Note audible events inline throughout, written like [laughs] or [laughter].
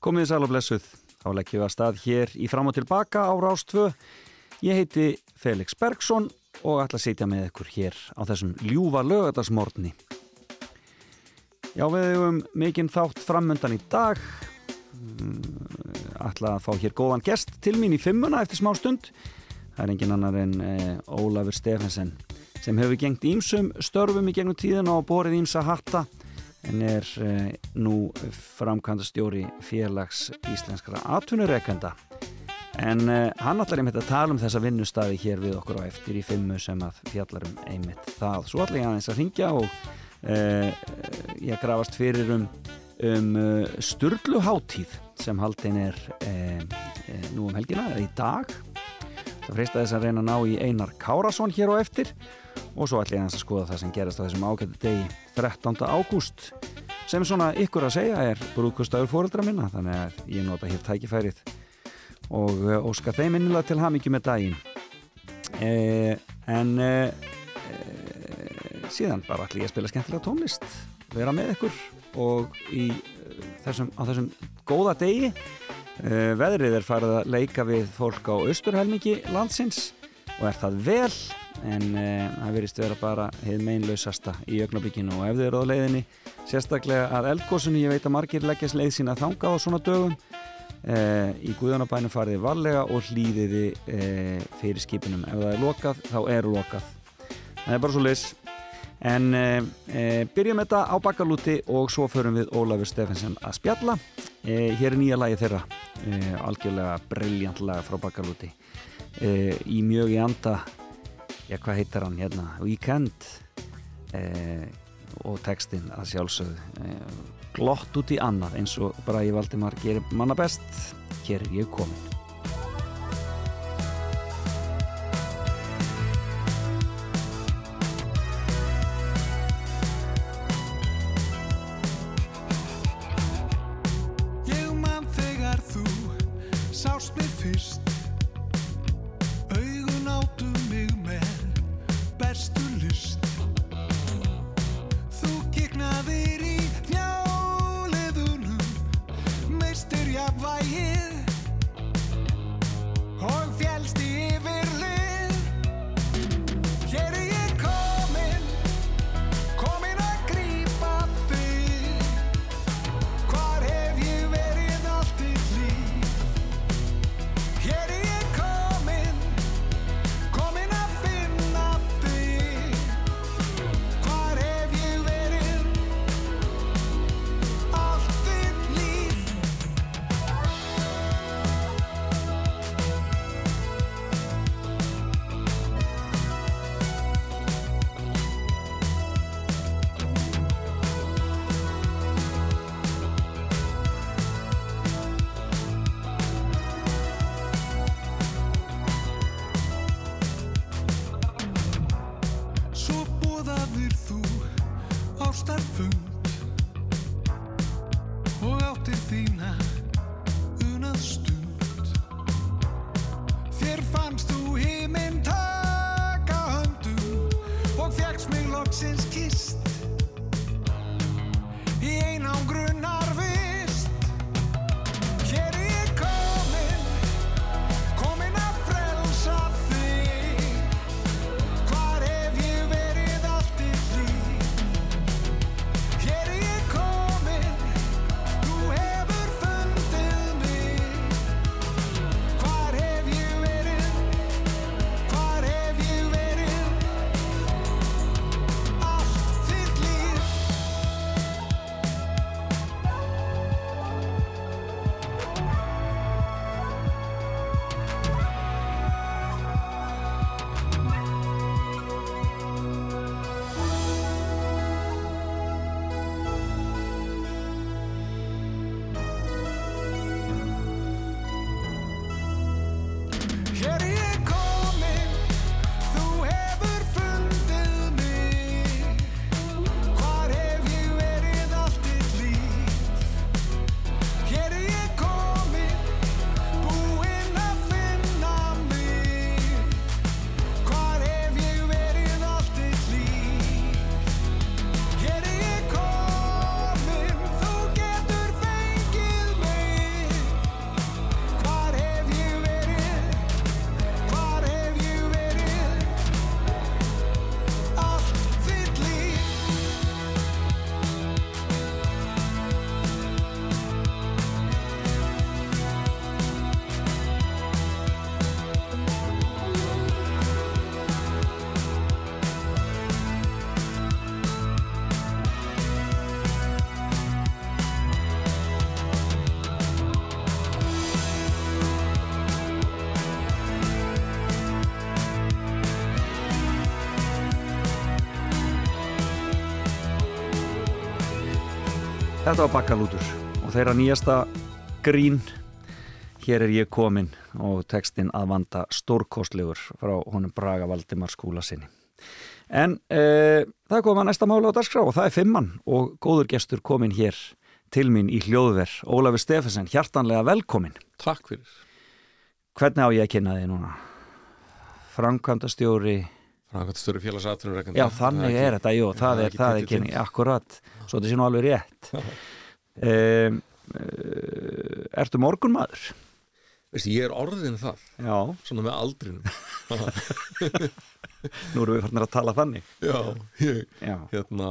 Komið sæl og blessuð, þá leggjum við að stað hér í fram og tilbaka á Rástvö. Ég heiti Felix Bergsson og ætla að sitja með ykkur hér á þessum ljúfa lögadagsmórni. Já, við hefum mikinn þátt framöndan í dag. Mm, ætla að fá hér góðan gest til mín í fimmuna eftir smá stund. Það er engin annar en eh, Ólafur Stefensen sem hefur gengt ímsum störfum í gegnum tíðin og borið ímsa hatta en er eh, nú framkvæmda stjóri félags íslenskara atvinnureikenda en eh, hann allar einmitt að tala um þessa vinnustæði hér við okkur á eftir í fimmu sem að fjallarum einmitt það. Svo allar ég aðeins að ringja og eh, ég grafast fyrir um, um Sturluháttíð sem haldin er eh, eh, nú um helgina, eða í dag. Það freista þess að reyna að ná í Einar Kárasson hér á eftir. og svo ætlum ég að skoða það sem gerast á þessum ágættu degi 13. ágúst sem svona ykkur að segja er brúðkustagur fóreldra minna þannig að ég nota hér tækifærið og eh, óska þeim innilega til hafmyggjum með daginn e, en e, e, síðan bara ætlum ég að spila skemmtilega tónlist vera með ykkur og í þessum, á þessum góða degi veðrið er farið að leika við fólk á austurhelmingi landsins og er það vel en uh, það verist vera bara heið meinlausasta í ögnablikinu og ef þið eru á leiðinni sérstaklega að eldgósunni, ég veit að margir leggjast leið sína þanga á svona dögum. Uh, í Guðanabænum fariði varlega og hlýðiði uh, fyrir skipunum ef það er lokað, þá er lokað. Það er bara svo leis en byrjum þetta á bakalúti og svo förum við Ólafur Steffensen að spjalla. Hér er nýja lagi þeirra. Algjörlega brilljant lag frá bakalúti. Í mjög í anda já hvað heitar hann hérna? Weekend? Eh, og textin að sjálfsögðu eh, glott út í annað eins og bara ég valdi maður gerir manna best. Hér er ég komin Þetta var Bakkalútur og þeirra nýjasta grín Hér er ég komin og textin að vanda stórkostlegur frá honum Braga Valdimar skúla sinni. En e, það kom að næsta mála á dagskrá og það er fimmann og góður gestur komin hér til mín í hljóðver. Ólafur Stefensen, hjartanlega velkomin. Takk fyrir. Hvernig á ég að kynna þig núna? Framkvæmdastjóri... Framkvæmdastjóri félagsatunur. Já, þannig er, þetta, jú, það, það er, það er kynning, akkurat, svo þetta sé nú alveg rétt. [laughs] e, ertu morgunmaður? Veistu, ég er orðin það. Já. Svona með aldrinum. [laughs] Nú erum við fannir að tala þannig. Já, ég, Já. hérna...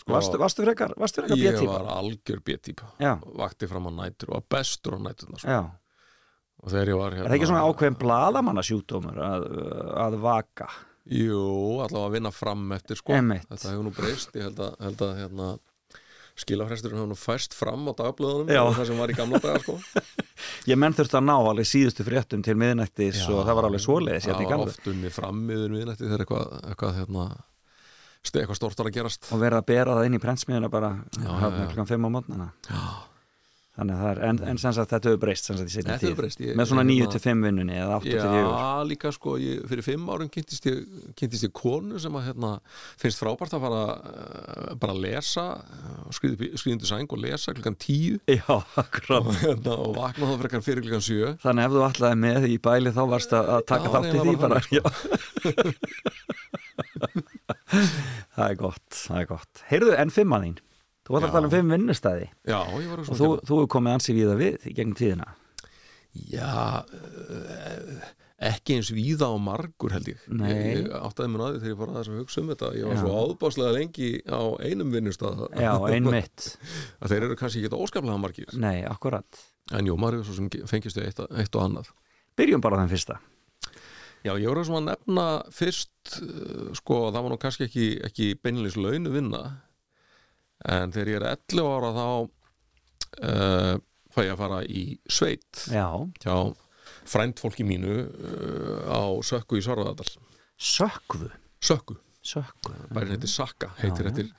Sko, varstu, varstu frekar, varstu frekar Ég B-típa? var algjör B-típa. Vakti fram á nætur og var bestur á næturna. Sko. Já. Og þegar ég var hérna... Er það ekki svona ákveðin bladamannasjúkdómur að, að vaka? Jú, allavega að vinna fram eftir, sko. Einmitt. Þetta hefur nú breyst. Ég held að, held að hérna, skilafresturinn hefur nú færst fram á dagblöðunum Já. það sem var í gamla daga, sko. [laughs] Ég menn þurfti að ná alveg síðustu fréttum til miðnættis og það var alveg svoleiðis hérna var gamlu. oft unni fram miður miðnætti þegar eitthvað, eitthvað, hérna, eitthvað stórt var að gerast. Og verið að bera það inn í prentsmiðuna bara Já, hafna já. klukkan 5 á mótnana. Já. Þannig að það er, en, en sem sagt þetta hefur breyst sem sagt í Þetta tíð. breyst, ég- Með svona ég- 9 til 5 vinnunni eða 8 til 4. Já, líka sko, ég, fyrir fimm árum kynntist ég, kynntist ég konu sem að hérna, finnst frábært að fara uh, bara að lesa skriðindu sæng og lesa klukkan tíu [laughs] Já, akkurát. og, hérna, og vakna þá frekar fyrir klukkan sjö Þannig ef þú ætlaði með í bæli þá varst að að taka þátt í því bara. Já. [laughs] það er gott, það er gott. Heyrðu, en fimma þín. Þú ætlar að tala um fimm vinnustæði Já, ég var og svona þú, þú hefur komið ansi víða við í gegnum tíðina. Já, uh, ekki eins víða á margur held ég Nei. Ég, ég áttaði mér að því þegar ég fór aðeins að hugsa um þetta Ég var Já. svo áðbáslega lengi á einum vinnustað Já, [laughs] einmitt. að þeir eru kannski ekki óskaplega margir Nei, akkurat. En jú, maður er svo sem fengist við eitt, eitt og annað Byrjum bara þann fyrsta. Já, ég voru að nefna fyrst uh, sko, það var nú kannski ekki, ekki beinleins launu vinna en þegar ég er 11 ára þá uh, fæ ég að fara í sveit Já. hjá frændfólki mínu uh, á Sökku í Svarðadal Sökkvu. Sökku, Sökkvu. bærin heitir Sakka heitir Já.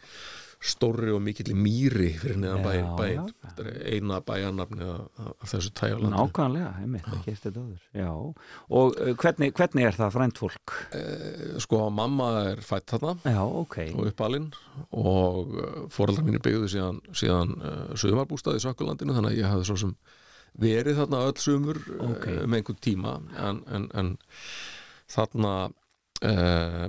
Stórri og mikill mýri fyrir neðan bæin, bæin. þetta er eina bæjarnafni af, þessu tæjalandi Nákvæmlega, einmitt, ekki eftir döður. Já. Og uh, hvernig, hvernig er það frænt fólk? Eh, sko, mamma er fætt þarna Já, ok. og uppalinn og fóreldrar mínir byggðu síðan, síðan uh, sögumarbústað í Sökkulandinu þannig að ég hafði svo sem verið þarna öll Ok. okay. með einhvern tíma en, en, en þarna uh,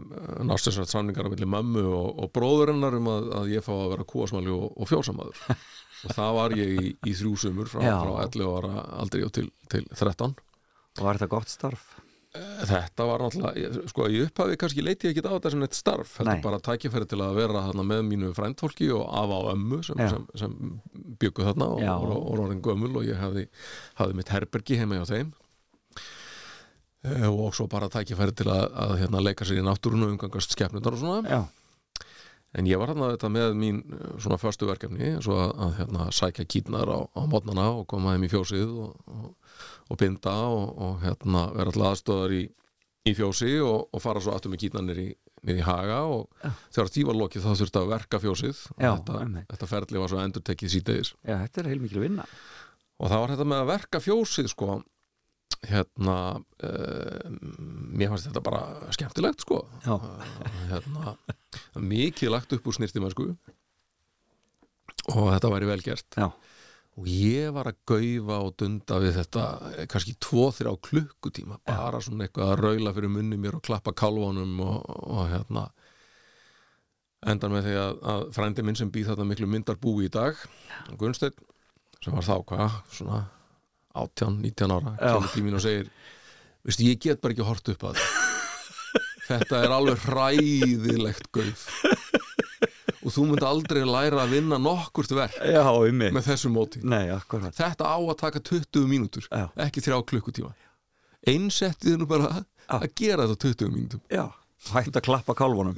nást þessar samningar á milli mömmu og, og bróðurinnar um að, að ég fá að vera kúasmæli og, og fjósamaður. [laughs] Og það var ég í, í þrjú sömur frá, frá 11 ára aldrei og til, til 13 Og var þetta gott starf? Þetta var náttúrulega, ég- sko í upphafi kannski leiti ég ekki á þetta sem eitt starf heldur Nei. bara tækifæri til að vera þarna með mínu frændfólki og afa á ömmu sem, sem, sem byggu þarna og, og, orðin gömul og ég hafði, hafði mitt herbergi heima hjá þeim. Eh, og svo bara tækifæri til að, að hérna, leika sér í náttúrunu og umgangast skepnundar og svona Já. en ég var þarna þetta með mín eh, svona förstu verkefni svo að, að hérna, sækja kýtnar á, á mótnana og koma þeim í fjósið og, og, og binda og, og hérna, vera alltaf aðstöðar í, í fjósi og, og fara svo aftur með kýtnar niður í, haga og Já. þegar því var lokið þá þurfti að verka fjósið og Já, þetta, þetta ferli var svo endur tekið síðdegis Já, þetta er heilmikil vinna. og það var þetta með að verka fjósið sko hérna uh, mér fannst þetta bara skemmtilegt sko. Uh, hérna, mikið lagt upp úr snirtimennsku og þetta væri vel gert. Já. og ég var að gaufa og dunda við þetta eh, kannski 2-3 klukkutíma. Bara svona eitthvað að raula fyrir munni mér og klappa kálvánum og, og hérna. Endar með því að, að frændi minn sem býð þetta miklu myndar búi í dag Gunnsteinn sem var þá hvað, svona 18-19 ára kemur til mín og segir veistu, ég get bara ekki hort upp að [laughs] þetta er alveg hræðilegt gauf og þú munt aldrei læra að vinna nokkurt verk Já, með þessu móti. Nei, þetta á að taka 20 mínútur Já. ekki þrjá klukkutíma. Einsettið nú bara að gera þetta á 20 mínútum Já. Hætt að klappa kálfunum.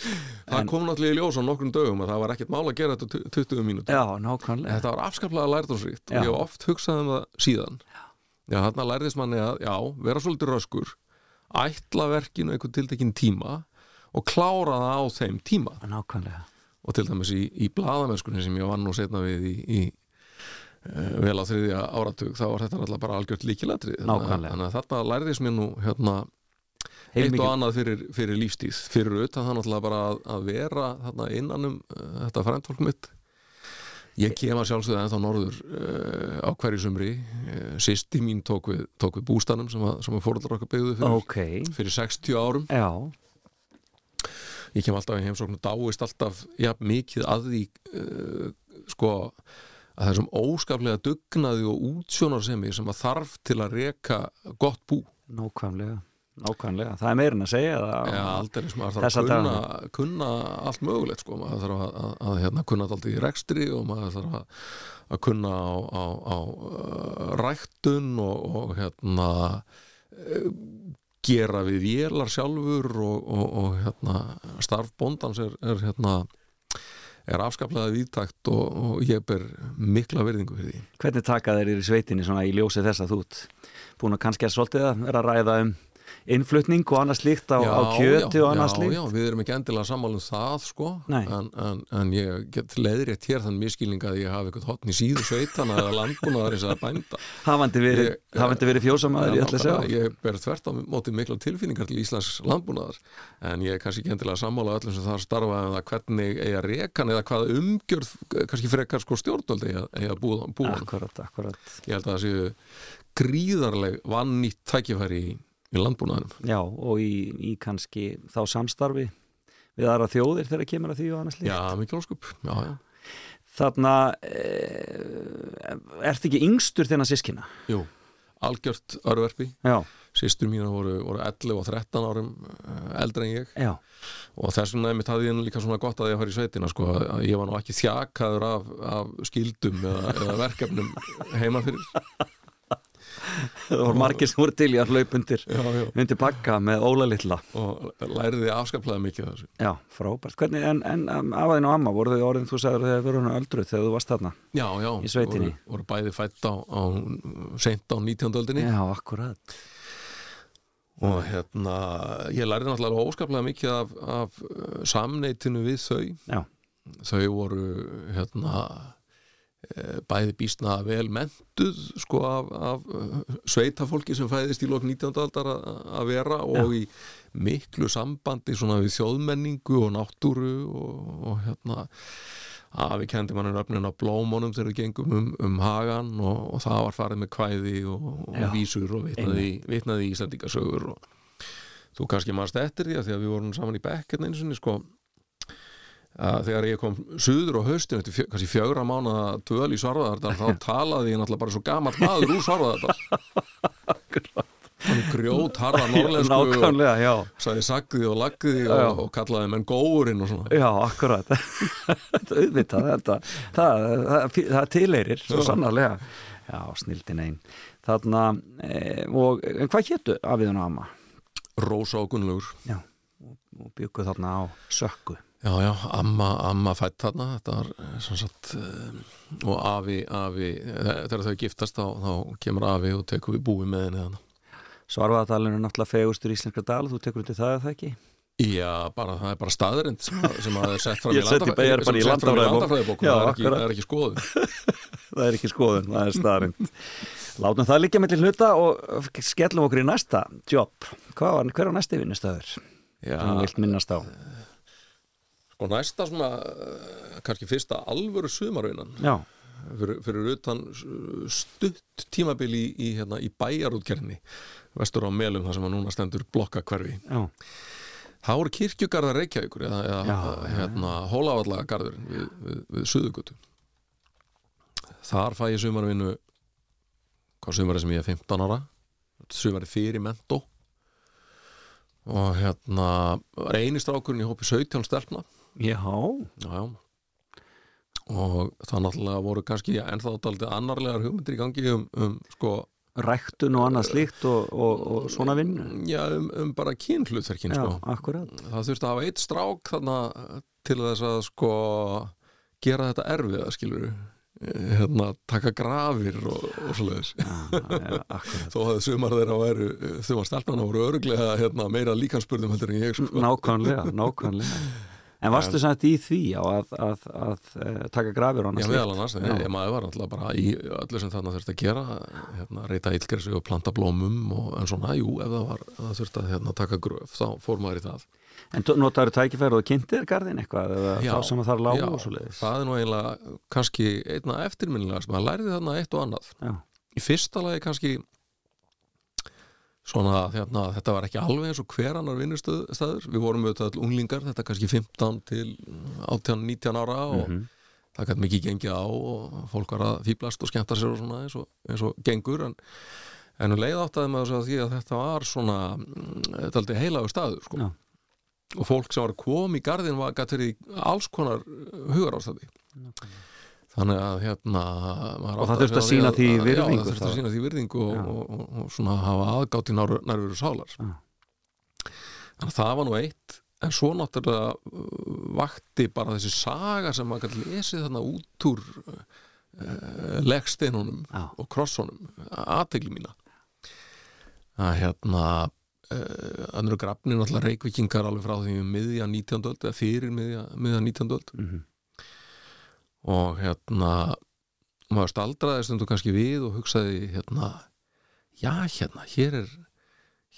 [laughs] það kom náttúrulega í ljós á nokkrum dögum að það var ekkert mál að gera þetta á 20 mínútum Já, nákvæmlega. þetta var afskaplega lærdómsríkt Já. og ég hef oft hugsað um það síðan já, þarna lærðist manni að, já, vera svolítið röskur ætla verkinu einhvern tiltekinn tíma og klára það á þeim tíma Nákvæmlega. og til dæmis í, í bladamennskunni sem ég vann nú setna við í, í uh, vel á þriðja áratug þá var þetta alltaf bara algjört Nákvæmlega. þannig að þarna lærðis mér nú hérna eitt og annað fyrir, fyrir lífstíð. Fyrir utan það náttúrulega bara að, að vera þarna innan um uh, þetta frændfólk mitt. Ég kem að sjálfsögða ennþá norður uh, á hverju sumri. Uh, sýsti mín tók við, tók við bústanum sem að, sem að fóröldrar okkar byggðu fyrir, Ok, fyrir 60 árum. Já, ég kem alltaf í heimsókn og dáist alltaf ja, mikið að því sko að þessum óskaplega dugnaði og útsjónarsemi sem að þarf til að reka gott bú. Nákvæmlega Nákvæmlega, það er meirin að segja Já, aldrei maður þarf að kunna, kunna allt mögulegt sko, maður þarf að, að, að hérna, kunna allt í rekstri og maður þarf að, að kunna á, á, á uh, ræktun og, og hérna uh, gera við vélar sjálfur og, og, og hérna starf bóndans er, er hérna er afskaplega víðtækt og, og ég ber mikla verðingu fyrir því. Hvernig taka þeir í sveitinni svona í ljósi þess að þú búin að kannski að svolítið að vera að ræða um innflutning og annað slíkt á, á kjöti og annað já, slíkt. já, við erum ekki endilega sammálum það sko, en, en, en ég get leiðrétt hér þann miskilning að ég hafi eitthvað hotn í síðu sveitana eða landbúnaðar eins að bænda. [laughs] Hafandi verið, verið fjósamæður, ég ætla að segja. ég ber þvert á móti mikla tilfinningar til Íslands landbúnaðar. En ég er kannski ekki endilega sammála öllum sem þar starfa en það hvernig eiga rekan eða hvað umgjörð, kannski frekar sko stjórnvöld eiga, búa. Akkurat, akkurat. Ég held að það séu gríðarleg vannýtt tækifæri í, landbúnaðanum Já, og í, í kannski þá samstarfi við aðra þjóðir þegar kemur að því og annað slíkt. Já, mikil óskup já, já. Þarna e, ertu ekki yngstur þennan sískina? Jú, algjört örverfi Já, Sistur mína voru, voru 11 og 13 árum eh, eldri en ég. Já, og þess vegna hafði ég nú líka svona gott að ég fara í sveitina sko, að ég var nú ekki þjakaður af, af skildum eða, eða verkefnum heima fyrir það voru margir sem voru til í að hlaupundir já, já. undir bakka með Óla litla og læriði afskaplega mikið þessu Já, frábært. Hvernig, en, en afaðin og amma, voru þau orðin, þú sagður þegar þau voru hann öldruð þegar þú varst þarna? Já, já, Í sveitinni. voru, voru bæði fætt á, á seint á 19. öldinni Já, akkurat. og hérna ég lærði náttúrulega óskaplega mikið af, af uh, samneitinu við þau Já, þau voru hérna eh, bæði býstna vel mentuð sko af, af eh, sveitafólki sem fæðist í lok 19. aldar að vera og í miklu sambandi svona við þjóðmenningu og náttúru og, og hérna að við kendi manni nöfnin á blómunum þegar við gengum um, um hagan og, og það var farið með kvæði og, Já, og vísur og vitnaði, vitnaði í Íslandingasögur og þú kannski maður eftir því að því að við vorum saman í bekkjarn einu sinni sko að þegar ég kom suður á haustin eftir fjö, kannski fjögra mánuða dvöl í Svarfaðardal þá [laughs] talaði ég náttúrulega bara svo gamalt maður úr Svarfaðardal hann grjót harða norðlensku og já. sagði og lagði og, og kallaði menn góurinn og svona Já, akkurat. [laughs] Auðvitað, þetta, það, það, það tileirir, svo sannarlega. Já, snildin einn. Þarna, e, og en hvað héttu afiðun og amma? Rósa og Gunnlaugur Já, og, og byggu þarna á sökku. Já já, amma, amma fætt þarna þetta var sem sagt um, og afi, afi eh, þegar þau giftast þá, þá kemur afi og tekur við búi með henni þannig Svarfaðadalinn er náttúrulega fegustur íslenskra dal, þú tekur undir það eða það ekki? Já, bara, það er bara staðurind sem, að- sem að er sett fram [laughs] í landafræðibók. það, er ekki- það skoðun [laughs] Það er ekki skoðun, það er staðarind. Látum það líka með til hluta og skellum okkur í næsta jobb. Hvað var, hver var næsti vinnustöður Já, sem þú vilt minnast á? Sko næsta svona eh, kannski fyrsta alvöru sumarvinnan Já, fyrir, fyrir utan stutt tímabil í, í, hérna, í bæjarútkerni vestur á Melum þar sem að núna stendur blokkakverfi já, það voru kirkjugarðar Reykjavíkur eða, eða hérna, hólavallagarður við, við, við Suðugutu þar fæ ég sumarvinnu hvað sumari sem ég er 15 ára sumari fyrir mentó. Og hérna var eini strákurinn í hópi 17 stelpna já, já, já. og það náttúrulega voru kannski ennþá daldið annarlegar hugmyndir í gangi um, um sko ræktun og annað slíkt og, og, og svona vinnu. já, um, um bara kynhlutverkin Já, sko. akkurat. það þurfti að hafa eitt strák þarna til þess að sko gera þetta erfiða skilur hérna, taka grafir og, og akkurat. [laughs] þó að sumar þeirra væru þau var stelpnana voru öruglega hérna, meira líkanspurðum heldur en ég sko. Nákvæmlega, nákvæmlega. En varstu samt í því á að, að, að, að taka grafir og annars Já, meðal annars, Já. ég maður var alltaf bara í öllu sem þarna þurfti að gera hérna, reyta illgressi og planta blómum og, en svona, jú, ef það var það þurfti að hérna, taka gröf, þá fór maður í það. En notaður tækifæri og kynntir garðin eitthvað eða Já, þá sem að það lág Já, og svo leiðis það er nú eiginlega kannski einna eftirminnilega sem maður lærði þarna eitt og annað. Já, í fyrsta lagi kannski svona hérna, þetta var ekki alveg eins og hver annar vinnustæður við vorum auðvitað unglingar, þetta kannski 15 til 18-19 ára og Mhm. það gæti mikið gengið á og fólk var að fýblast og skemmta sér og svona eins og, eins og gengur en, en um leið áttaði maður sig á því að þetta var svona mm, þetta aldrei heilagur staður sko. Já. og fólk sem var að koma í garðin var gæti verið í alls konar hugar ástæði þannig að hérna Og það þurfti að á sýna því að- virðingu já, það þurfti þá. að sína því virðingu og, og, og, og svona hafa aðgátt í nær- nærveru sálar Já. þannig að það var nú eitt en svo náttúrulega uh, vakti bara þessi saga sem maður gæti lesið þarna út úr uh, leggsteinunum og krossunum aðtegli mína að hérna uh, annur grafnir náttúrulega reykvikingar alveg frá því um miðja 19. öld eða fyrir miðja, miðja 19. öld Mhm. Og hérna maður staldraði stundu kannski við og hugsaði hérna já hérna, hér er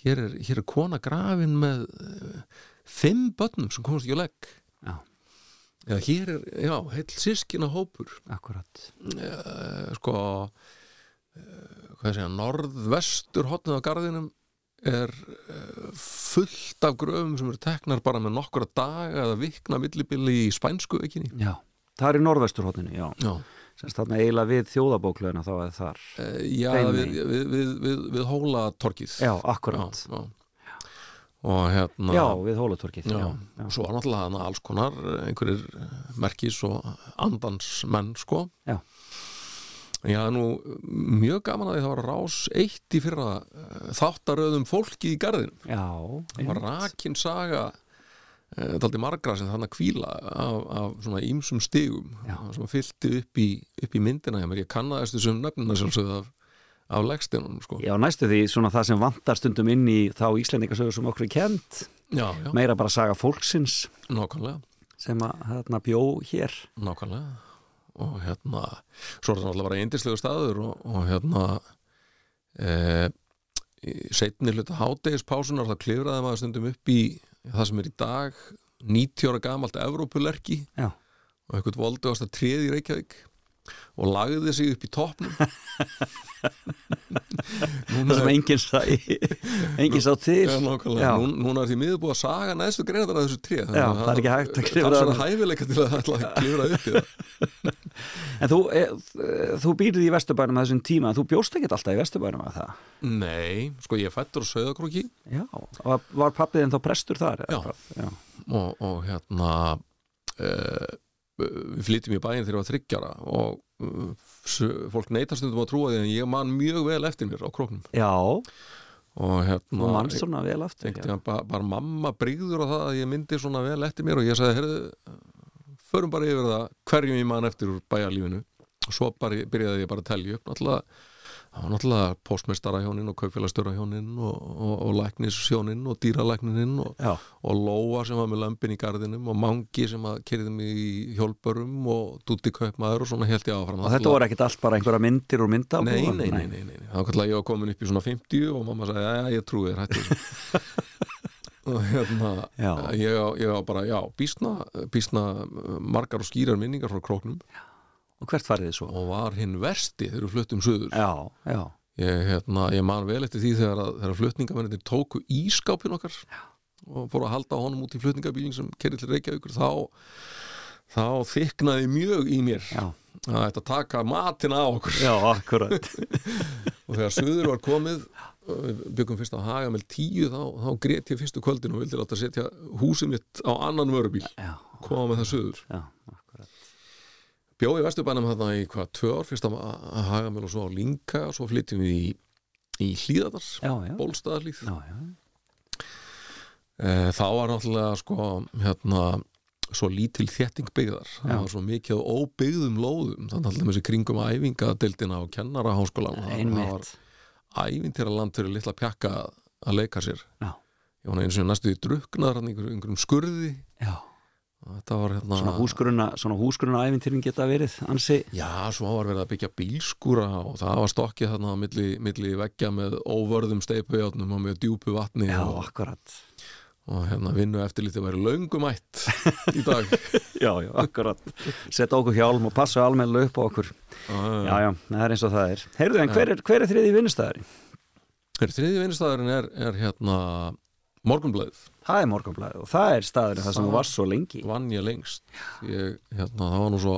hér er, hér er kona grafin með uh, fimm börnum sem komast ekki á legg. Já. eða hér er, já, heill sískina hópur Akkurat uh, sko uh, hvað segja, norðvestur hotnið á garðinum er uh, fullt af gröfum sem eru teknar bara með nokkura daga eða vikna millibili í spænsku ekkinni Já, það er í norðvesturhóttinu, já já Sérst þarna eiginlega við þjóðabóklöðina þá er þar Eh, Já, við, við, við, við, við hóla torkið Já, akkurat já, já. Og hérna Já, við hólatorkið já. já. Svo var náttúrulega hana alls konar einhverjir merkis og andansmenn sko Já. Já, nú mjög gaman að því það var rás eitt í fyrra eh, þáttaröðum fólki í garðin Já, það var rakin saga þetta aldrei margra sem þannig að kvíla af, af svona ímsum stigum. Sem fylgti upp í, upp í myndina hjá mér, ég kannaðist þessum nöfnina sjálfsögð af, af leggsteinunum sko. Já, næstu því svona það sem vantar stundum inn í þá Íslendingasögur sem okkur er kent já, já, meira bara saga fólksins. Nákvæmlega. Sem að hérna bjó hér. Nákvæmlega. Og hérna, svo er það náttúrulega bara eindislegu staður og, og hérna e, í setni hluta hádegispásunar þá klifraði maður stundum upp í það sem er í dag 90 ára gamalt Evrópulerki Já, og eitthvað voldu ást að treði í Reykjavík og lagði sig upp í toppnum [laughs] það sem enginn sá enginn sá til Já, nákvæmlega. Já. Nú, núna er því miður búið að saga neðstu greinar af þessu tré Já, það er ekki hægt að klifra Það er þarna. hæfileika til að, að klifra upp í það [laughs] En þú, e, þú býrði í Vesturbænum að þessum tíma, þú bjóst ekkert alltaf í Vesturbænum að það Nei, sko ég fættur á Söðakróki Já, var, var pappiðin þá prestur þar? eða Já. Já. og, og hérna uh, við flytjum í bæinn þegar ég var þryggjara og uh, fólk neytast stundum að trúa því en ég man mjög vel eftir mér á króknum. Já, og hérna og mannst svona vel aftur einhvern bara, bara mamma brigður á það að ég myndi svona vel eftir mér og ég sagði, heyrðu, förum bara yfir það hverjum ég man eftir úr bæjarlífinu. Og svo bara, byrjaði ég bara að telja upp náttúrulega, það var náttúrulega postmestara hjónin og kaupfélagstjóra hjónin og, og, og læknishjónin og dýralækninin og, Já, og Lóa sem var með lömpin í garðinum og Mangi sem að kerði mig í hjólpörum og Dutti kaupmaður og svona held ég áfram. Og þetta voru ekkert allt bara einhverja myndir úr mynda Nei, nei, nei, nei, nei, nei. þá kallar ég var komin upp í svona 50 og mamma sagði, já, ég trúi þér, [laughs] og hérna Já. ég, ég á bara, já, bísna bísna margar og skýrar minningar frá króknum Og hvert farið þið svo? og var hinn versti þegar við fluttum suður. Já, já, ég, hérna, ég man vel eftir því þegar, þegar flutningamennir tóku ískápin okkar já. og fóru að halda honum út í flutningabílinn sem kerið til Reykjavíkur þá, þá þyknaði mjög í mér já, að þetta taka matina á okkur. Já, akkurat. [laughs] Og þegar suður var komið byggum fyrst á Hagamel 10 þá, þá grét ég fyrstu kvöldin og vildi láta setja húsið mitt á annan vörubíl. Já, koma með það suður. Já, akkurat bjóði Vesturbænum þarna í hvað tvö ár fyrst á Hagamel og svo á Linka og svo flytjum við í, í já, Bólstaðarlíð já, já, e, þá var náttúrulega sko hérna svo lítil þétting byggðar. Það var svo mikið á óbyggðum lóðum. Þannig að þessi kringum æfingadeildina og kennara háskólan það var ævintýra land fyrir litla pjakka að leika sér. Já, ég nú einu sinni næstu í druknaðar einhverjum, skurði. Já, hérna Svona húsgrunna, svona húsgrunna æfintýrin geta verið ansi Já, svo var verið að byggja bílskúra og það var stokkið þarna á milli, milli veggja með óvörðum steipujátnum og með djúpu vatni Já, og, akkurat. og hérna vinnu eftirlítið væri löngumætt í dag. [laughs] Já, já, akkurat. Setta okkur hjálm og passa almennilega upp á okkur. Já, já, það er eins og það er. Heyrðu, en hver er, hver er þriði vinnustæðari? Hver þriði vinnustæðurinn er, er hérna morgunblæð Það er morgunblæði og það er staðurinn það sem þú varst svo lengi. vann ég lengst. Ég, hérna, það var nú svo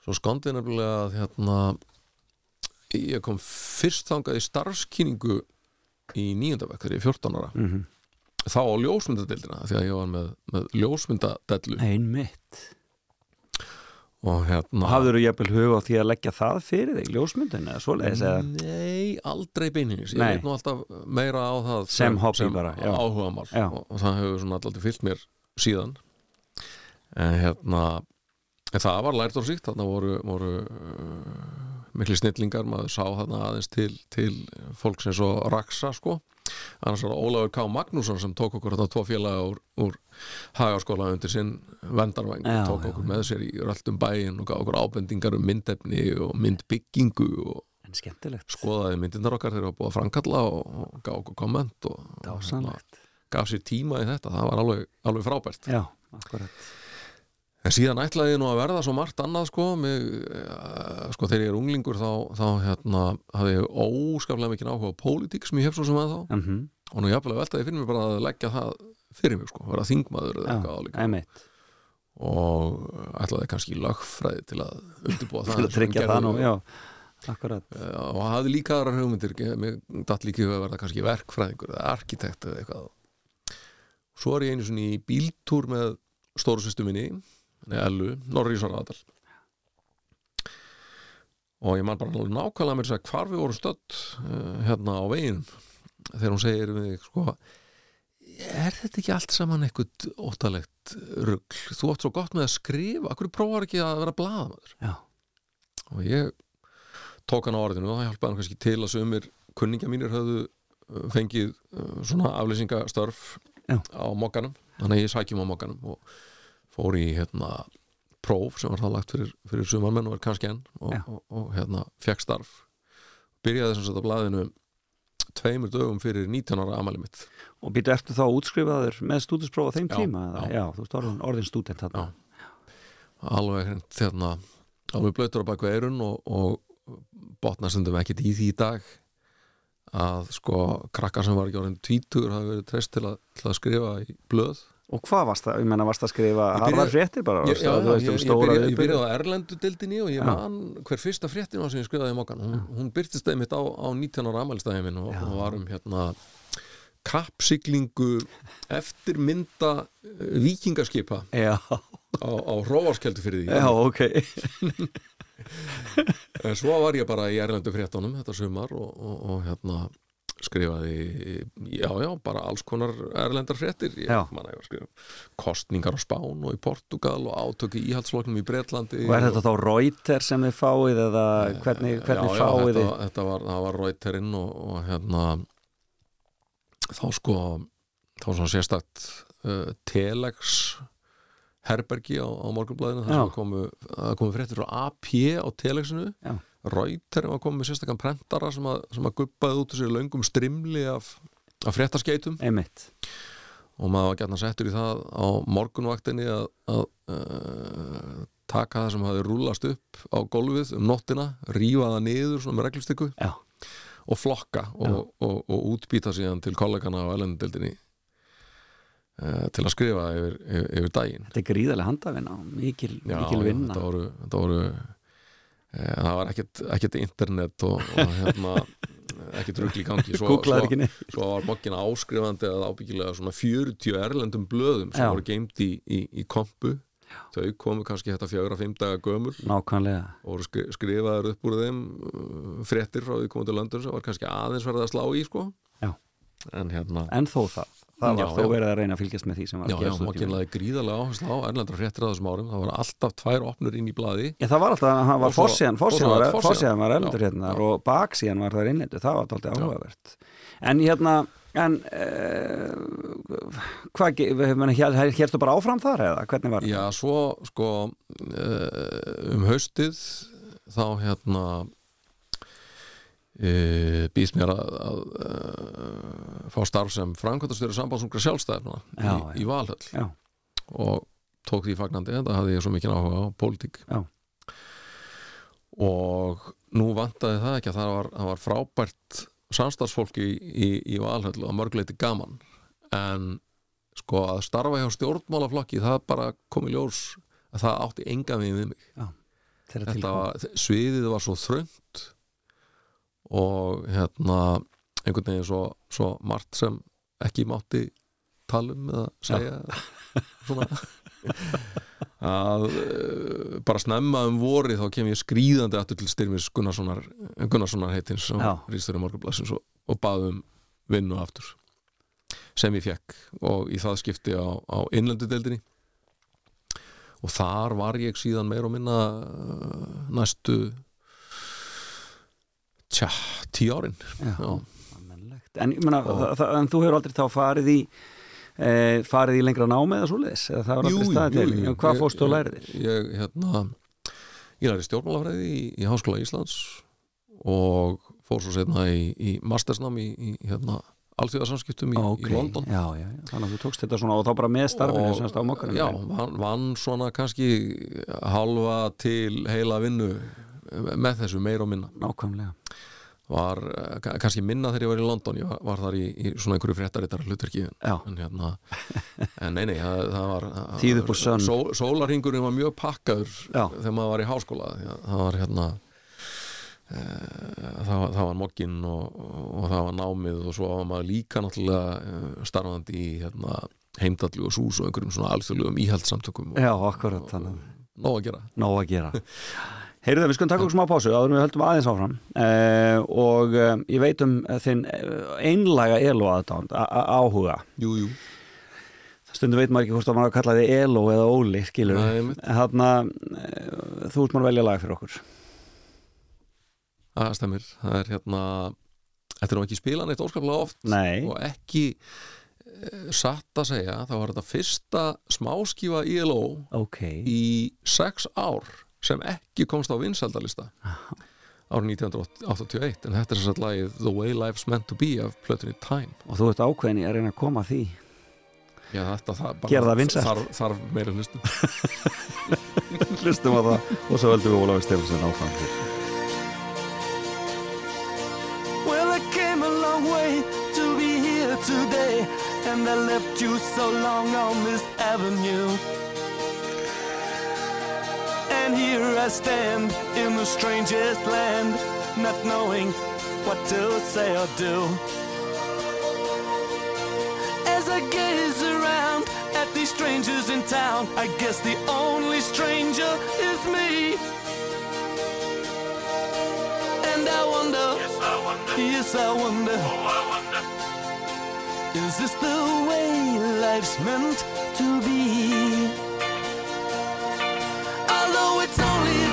svo skondið nefnilega að hérna ég kom fyrst þangað í starfskynningu í nýjöndavekk þegar ég er 14 ára. Mm þá á ljósmyndadeildina því að ég var með, með ljósmyndadellu Einmitt og hérna hafður þú jafnvel hug á því að leggja það fyrir þig, ljósmyndun eða svoleiðis eða? Nei, aldrei beiningis ég veit nú alltaf meira á það Sem já. áhugamál. Já. og, og það hefur svona alltaf fyllt mér síðan. En hérna en það var lært og síkt. Þarna voru, voru uh, miklu snillingar maður sá þarna aðeins til, til fólk sem svo raksa sko. Annars var Ólafur K. Magnússon sem tók okkur þetta tvo félaga úr, úr hagaskóla undir sinn vendarvæng Já, og tók já. okkur með sér í röldum bæin og gaf okkur ábendingar um myndefni og myndbyggingu og skoðaði myndindar okkar þegar það búið að framkalla og, og gaf okkur komment og, og Dásanlegt gaf sér tíma í þetta, það var alveg, alveg frábært. Já, akkurat en síðan ætlaði ég nú að verða svo margt annað sko, mig, eh, sko þegar ég er unglingur þá, þá hérna, hafði ég óskaplega mikið áhuga á pólitík sem ég hef svo sem að þá mm -hmm. og nú jafnvel veltaði fyrir mig bara að leggja það fyrir mig sko, vera þingmaður eða eitthvað álíka. og ætlaði kannski í lögfræði til að undirbúa [laughs] það Til að tryggja það nú, já Akkurat. Eh, og hafði líka aðra hugmyndir mér datt líka að verða kannski verkfræðingur eða arkitekt eða eitthvað. Svo er ég einu svona í bíltúr með stóru sýstu minni henni Ellu, Norri Svaradal og ég man bara nákvæmlega mér að hvar við vorum stödd uh, hérna á veginum þegar hún segir við sko er þetta ekki allt saman eitthvað óttalegt rugl, þú átt svo gott með að skrifa, akkur prófar ekki að vera blaðamaður? Já, og ég tók hann á orðinu og það hjálpaði hann kannski til að sömur kunningja mínir höfðu uh, fengið uh, svona aflýsingastörf Já. á mokkanum. Þannig að ég sækjum á mokkanum og fór í hérna próf sem var það lagt fyrir, fyrir sumarmenn og er kannski enn og, og, og, hérna fekk starf. Byrjaði þess að blaðinu tveimur dögum fyrir 19 ára amæli mitt. Og býtu eftir þá útskrifaður með stúdinspróf á þeim Já, tíma já. já, þú ert orðin, stúdent þarna. Alveg hérna alveg blöytur á baku eirun og, og botna stundum ekkit í því í dag að sko krakkar sem var ekki orðin tvítur hafi verið treyst til til að skrifa í blöð Og hvað varst það? Ég menna, varst það að skrifa harðar fréttir bara? ég, já, já, ég, um ég, byrjaði, ég byrjaði á Erlendu dildinni og ég man hver fyrsta fréttin var sem ég skrifaði mokkan hún, hún byrtist einmitt á, á 19 ára amælstæði minn og, og var um hérna kappsiglingu eftir mynda vikingaskipa Já, á, á hróvarskeldu fyrir því. Já, ok. En svo var ég bara í Erlendu fréttunum þetta sumar og, og, og hérna skrifaði, já, já, bara alls konar erlendar fréttir ég, Já. man, ég var að skrifa kostningar á Spán og í Portugal og átöki íhaldsfloknum í Bretlandi Og er þetta þá Reuter sem þið fáið eða hvernig, hvernig já, já, fáið þetta, þið? þetta var, það var Reuterinn og, og hérna þá sko þá svona sérstakt uh, telex herbergi á, á morgunblæðinu þar Já. sem komu, komu fréttir frá AP á telexinu Já. Reuter var komið með sérstakann prentara sem að, sem að guppaði út úr sér löngum strimli af, af fréttaskeitum Einmitt. Og maður var gætna settur í það á morgunvaktinni að, að uh, taka það sem hafi rúlast upp á gólfið um nóttina, rífa það niður með reglustykku Já, og flokka og, og, og útbýta síðan til kollegana á elendildinni uh, til að skrifa yfir, yfir, daginn. Þetta er gríðarlega handavinna og mikil, mikil vinna. þetta voru, þetta voru það var ekkert, ekkert internet og, og hérna [laughs] ekkert rugl í gangi. Svo, svo, svo var mokkin áskrifandi að ábyggilega svona 40 erlendum blöðum sem Já. voru geimt í, í, í kompu. Þau komu kannski þetta fjögra, fimm daga gömul. Nákvæmlega. Og voru skri- skrifaðar upp úr þeim uh, fréttir frá því komandi löndun sem var kannski aðeins verið að slá í sko. Já. en hérna En þó það, það var Já, þó já. verið að reyna að fylgjast með því sem var Já, að já, gerast út í mokkin laði gríðarlega áherslu á erlendra fréttir að þessum árum, það var alltaf tvær opnur inn í blaði. Já, það var alltaf, hann var fórsíðan, fórsíðan var Já, hérna já. og baksíðan var það innlendu, það var alltaf áhugavert. En hérna, En uh, hvað, hérstu bara áfram þar eða? Hvernig var Já, svo sko uh, um haustið þá hérna uh, býst mér að, að uh, fá starf sem framkvæmtastjóri sambandsungra sjálfstæðina Já, í, í Valhöll. Já, og tók því fagnandi þetta hafði ég svo mikið áhuga á pólitík. Og nú vantaði það ekki að það var, það var frábært samstarfsfólk í, í, í Valhöll og að mörguleiti gaman. En sko að starfa hjá stjórnmálaflokki það bara kom í ljós að það átti engan við mig. Þetta var, sviðið var svo þröngt og hérna einhvern veginn svo, svo margt sem ekki mátti tala um eða segja að uh, bara snemma um vori þá kem ég skrýðandi aftur til styrmis Gunnarssonar, Gunnarssonar heitins og Já. Rístöru Morgunblassins og, og baðum vinnu aftur sem ég fekk og í það skipti á, á innlendudeldinni og þar var ég síðan meir og minna uh, næstu tja, tíu árin Já. Já. En, það, en þú hefur aldrei þá farið í e, farið í lengra námi eða svoleiðis eða það var aldrei staðið til En hvað fórstu ég- lærið þér? Ég, hérna, ég læri stjórnmálafræði í, í Háskóla Íslands og fór svo setna í, í mastersnám í, í hérna, alþjóðarsamskiptum í, Ok, í London já, já, já. Þannig að þú tókst þetta svona og þá bara með starfinu semst á mokkanum já, vann, vann svona kannski halva til heila vinnu með þessu meir og minna. Nákvæmlega. Var eh, ka- kannski minna þegar ég var í London ég var, var þar í, í svona einhverju fréttarittar hlutverki Já. en hérna en nei nei, það, það var Tíð upp úr sönn. sól, sólarhingurinn var mjög pakkaður Já. þegar maður var í háskóla. Það var hérna e, það, var, það var mogginn og, og það var námið og svo var maður líka náttúrulega eh, starfandi í hérna, heimdallu og sús og einhverjum svona alþjóðlegum íhaldssamtökum og Já, akkurat þannig. nóg að gera. Nó að gera [laughs] Heyrðu það, við skulum taka okkur smá pásu áður en við höldum aðeins áfram. Uh, og uh, ég veit um uh, þinn einlaga elo aðdánd, áhuga. Jú, jú, stundum veit maður ekki hvort að maður að kalla þið elo eða óli, skilur einmitt. Þarna, uh, þú ert maður að velja lag fyrir okkur. Það stemir. Það er hérna Þetta er nú ekki spilan eitt óskaplega oft? Nei, og ekki eh, satt að segja, þá var þetta fyrsta smáskífa ILO ok. í sex ár sem ekki komst á vinsaldalista árið 1981 en þetta er þess að lagið The Way Life's Meant to Be af plötunni Time. Og þú ert ákveðin í að reyna að koma að því. Já, þetta það Gera það vinsælt. þarf, þarf meira hlustum [laughs] Hlustum á það og svo höldum við Ólafur Stefánsson áfram hér. Well, I came a long way to be here today, and I left you so long on this avenue. And here I stand in the strangest land, not knowing what to say or do. As I gaze around at these strangers in town, I guess the only stranger is me. And I wonder, yes, I wonder, oh, is this the way life's meant to be? Although it's only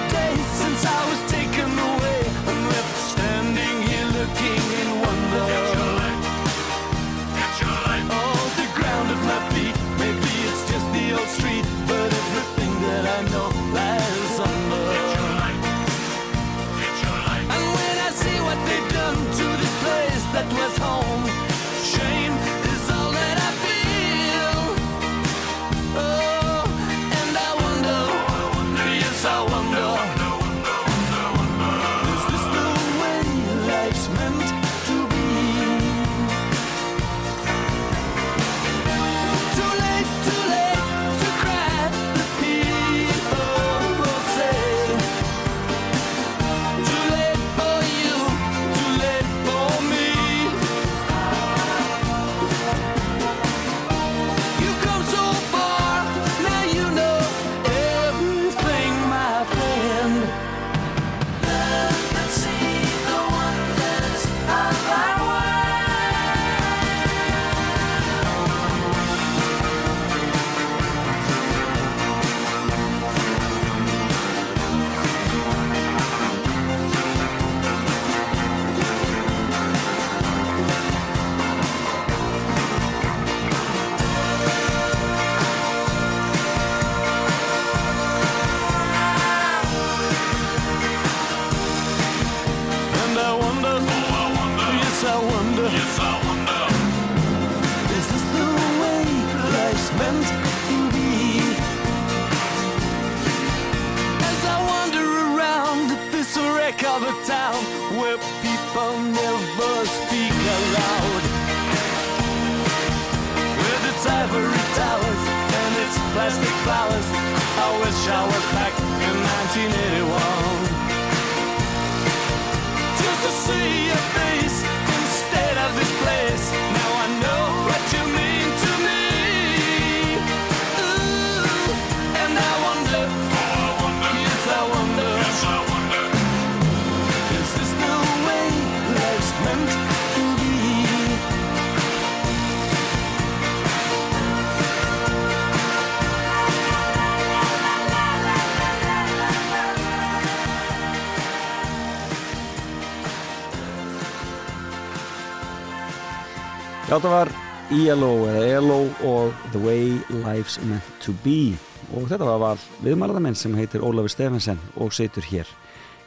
Það var ELO eða ELO og The Way Life's Meant to Be og þetta var val viðmælaðamenn sem heitir Ólafur Stefansson og situr hér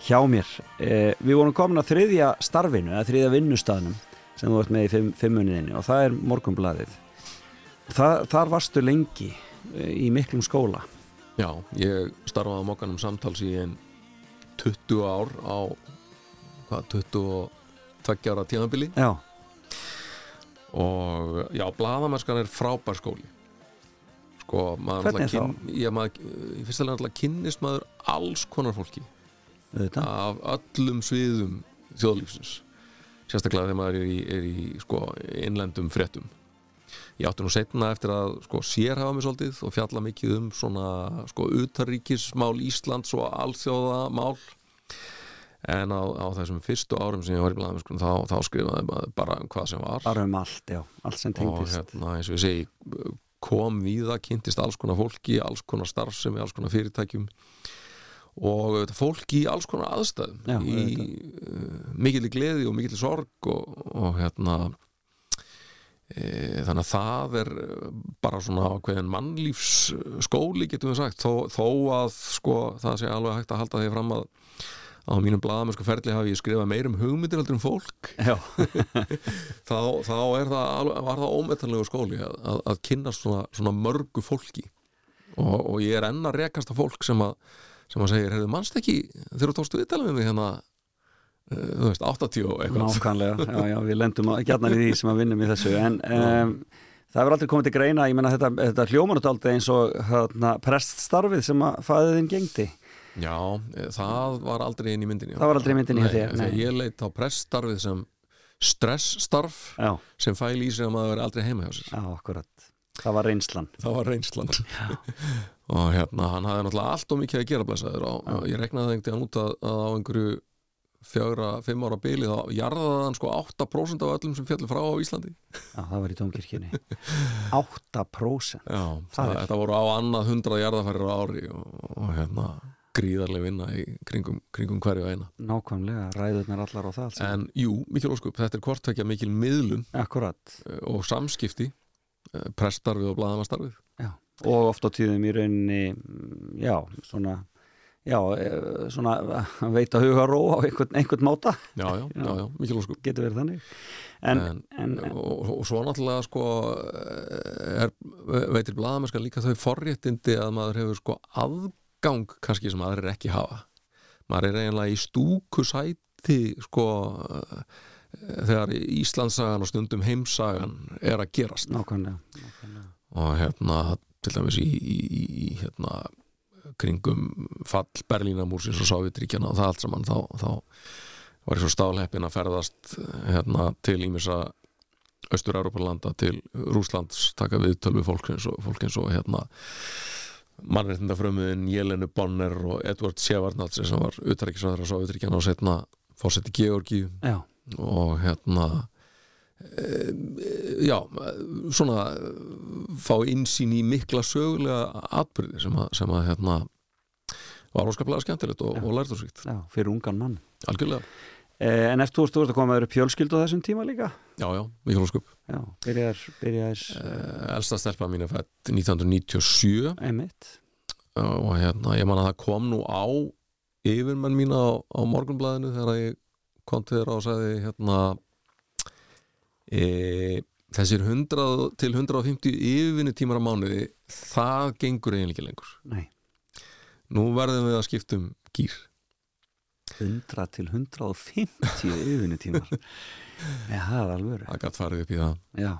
hjá mér. Eh, við vorum komin að þriðja starfinu, eða þriðja vinnustafnum sem þú ert með í fimm, fimmuniðinni og það er morgunbladið. Það, þar varstu lengi eh, í miklum skóla. Já, ég starfaði á mokkanum samtals í en 20 ár á hvað, 22 ára tíðanbili Já, og já, blaðamennskan er frábær skóli. Sko, maður kyn, ég, maður, í fyrsta lega náttúrulega kynnist maður alls konar fólki. Auðvitað. af öllum sviðum þjóðlífsins. Sérstaklega þegar maður er í, er í sko, innlendum fréttum. Ég átti nú setna eftir að sko, sérhafa mig svolítið og fjalla mikið um svona sko, utaríkismál Íslands og alþjóðamál en á, á þessum fyrstu árum sem ég var í blaðum þá, þá skrifaði maður bara um hvað sem var. Bara um allt, já, allt sem og tengdist. hérna eins og ég segi kom víða, kynntist alls konar fólki alls konar starfsemi, alls konar fyrirtækjum. Og auðvitað, fólki í alls konar aðstæðum Já, í uh, mikill gleði og mikill sorg og, og hérna e, þannig að það er bara svona ákveðin mannlífs skóli getum við sagt, þó, þó að sko, það sé alveg hægt að halda því fram að á mínum blaðum sko ferli hafi ég skrifað meir um hugmyndir heldur um fólk. [laughs] Þá, þá er það, var það ómetanlegu skóli að, að, að kynna svona, svona mörgu fólki. Og, og ég er enn að rekast að fólk sem að, sem að segir, heyrðu, mannst ekki þegar þú tókstu viðtala með mig hérna uh, þú veist, 80 og eitthvað? Nákvæmlega, já, já, við lendum gætnar í því sem að vinnum í þessu. En um, það hefur aldrei komið til greina. Ég menna þetta, þetta hljómanut aldrei eins og hérna, preststarfið sem að fæðiðin gengdi Já, eh, það var aldrei inn í myndinni Það var aldrei í myndinni Nei, þegar nei. Ég leit á pressstarfið sem stressstarf Já, sem fæl í sig að maður er aldrei heima hjá sér. Já, akkurat. Það var reynslan. Það var reynslan. [laughs] Og hérna, hann hafði náttúrulega allt og mikið að gera blæsaður og ég reknaði einhvern veginn út að, að á einhverju fjögra, fimm ára bili þá jarðaði hann sko 8% af öllum sem fjallu frá á Íslandi. Já, það var í tónkirkjunni 8% [laughs] Já, Það það, þetta voru á annað hundrað jarðafærir á ári og, og hérna gríðarlega vinna í kringum, kringum hverju eina. Nákvæmlega, ræðurnar allar á það en jú, mikil óskup, þetta er hvort tvekja mikil miðlun. Akkurat, eh, og samskipti eh, pressstarfið og blaðamastarfið já Og oft á tíðum í rauninni Já, svona Já, eh, svona veita huga ró á einhvern, einhvern máta. Já, já, [laughs] já, já, mikil óskup Getur verið þannig. En, en, en, og, og svo náttúrulega sko er, veitir blaðamennska líka þau forréttindi að maður hefur sko aðgang kannski sem aðrir ekki hafa maður er eiginlega í stúku sæti sko eh, þegar Íslandsagan og stundum heimsagan er að gerast nákvæmlega, nákvæmlega. og hérna til dæmis í, í, í, í hérna kringum fall Berlínamúrsins og Sovjetríkjana og það allt saman þá, þá var ég svo stálheppin að ferðast hérna til ímissa Östur-Európa-landa til Rúslands taka við tölvi fólksins og, fólkins og hérna mannréttindafrömmuðin Jelenu Bonner og Edward Sjevarnatsi sem var utækisvæður á Sovjetríkjana og setna fósetti Georgi Já, og hérna e, já, svona fá insýn í mikla sögulega atbyrði sem að, sem að hérna var óskaplega skemmtilegt og, og lærtursvíkt já, fyrir ungan mann. Algjörlega, En eftir þú veist, þú veist að koma að vera fjölskyldu á þessum tíma líka? Já, já, mikil óskup Já, byrjar, byrjar uh, elsta stelpa mín er fætt 1997 einmitt. Og hérna, ég man að það kom nú á yfirmenn mín á, á morgunblæðinu þegar ég kom til þeirra og sagði hérna e, þessir 100 til 150 yfirvinni tímar á mánuði það gengur eiginlega lengur. Nei, nú verðum við að skipta um gýr 100 til 150 yfirvinnutímar. [laughs] Já, það er alveg það gætt farið upp í það. Já,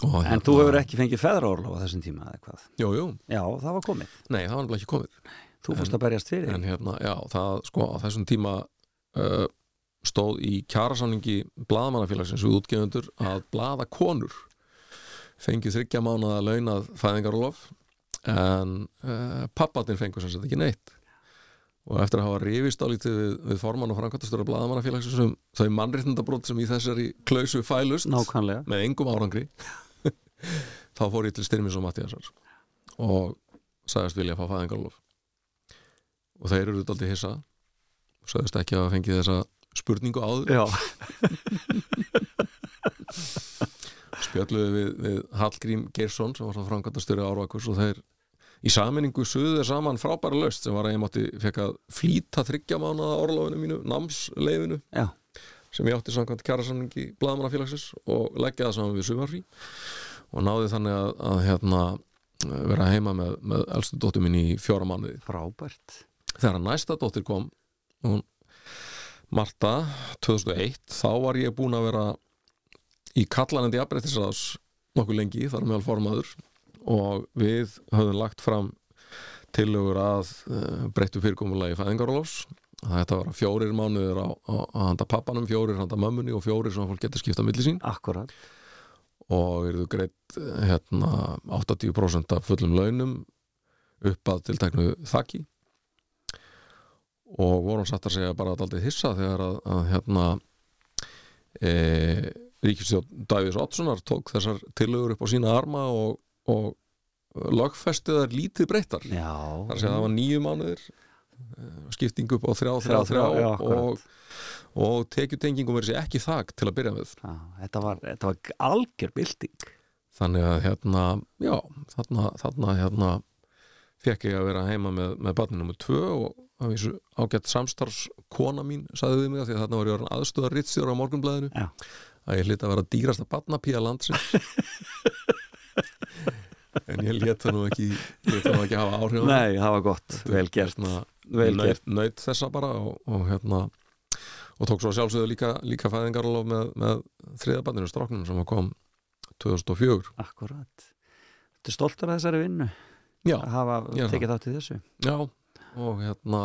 hérna- en þú hefur ekki fengið feðraorlof á þessum tíma eða hvað? Jú, jú, Já, það var komið, nei, það var nefnilega ekki komið. Þú fórst að berjast fyrir. En hérna, já, það sko á þessum tíma uh, stóð í kjarasamningi blaðamannafélagsins við útgefundur að blaða konur fengið þryggja mánuða launað fæðingarolof en uh, pappatin fengur sem sagt ekki neitt og eftir að hafa rifist álítið við, við formann og framkvæmtastöru blaðamannafélagsins um þau mannréttindabrót sem í þessari klausu fælust Nákvæmlega. með engum árangri [laughs] þá fór ég til Styrmis og Mattiasar og sagðist vilja að fá fæðingarlof og þeir eru daldið hissa og sagðist ekki að hafa fengið þessa spurningu áður. Já, [laughs] spjalluðu við, við Hallgrím Geirsson sem var það framkvæmtastöru árvakus og þeir í saminningu suðu þeir saman frábæra löst sem var að ég mátti fekk að flýta þryggja mánuða orlofinu mínu, námsleifinu já, sem ég átti samkvæmt kjærasamningi blaðamannafélagsins og leggja það saman við sumarfrí. Og náði þannig að, að hérna, vera heima með, með elstu dóttur mín í fjóra mánuði. Frábært. Þegar næsta dóttir kom hún, Marta 2001 þá var ég búin að vera í kallanandi afbreytisraðs nokkuð lengi, þar meðal formaður og við höfum lagt fram tillögur að uh, breyttu fyrirkomulagi fæðingarólofs þetta var fjórir á, á handa pappanum, fjórir handa mömmunni og fjórir sem fólk getur skipta milli sín. Akkurat og eru greitt eh, hérna 80% af fullum launum upp að tilteknu þakki og vorum satt að segja bara alltaf hissa þegar að, að hérna e, Ríkistjón Davíðs Ottssonar tók þessar tillögur upp á sína arma og, og lögfestið þær lítið breyttar. Já, þar að að það var nýju mánuðir eh, skipting upp á þrjá, þrjá, Þrjá, þrjá, já, og, og tekjutengingum verið sér ekki þak til að byrja með. Já, þetta var, þetta var algjör bylting. Þannig að hérna, já, þarna, þarna hérna fekk ég að vera heima með, með barnið nummer tvö og að vísu ágætt samstarfs kona mín sagði við mig að því að þarna var ég orðin aðstöðar rittstjóra á morgunblæðinu Já. að ég hlýtt að vera dýrasta barnapía landsins [laughs] en ég lét það nú ekki lét það nú ekki hafa áhrif. Nei, það var gott, vel gert. Hérna, Vel gert. naut þessa bara og, og hérna og tók svo sjálfsögðu líka, líka fæðingarlof með, með þriðabandinu stráknum sem kom 2004 Akkurat. Þetta er stoltur að þessari vinnu? Já, að hafa tekið þátt í þessu? Já, og hérna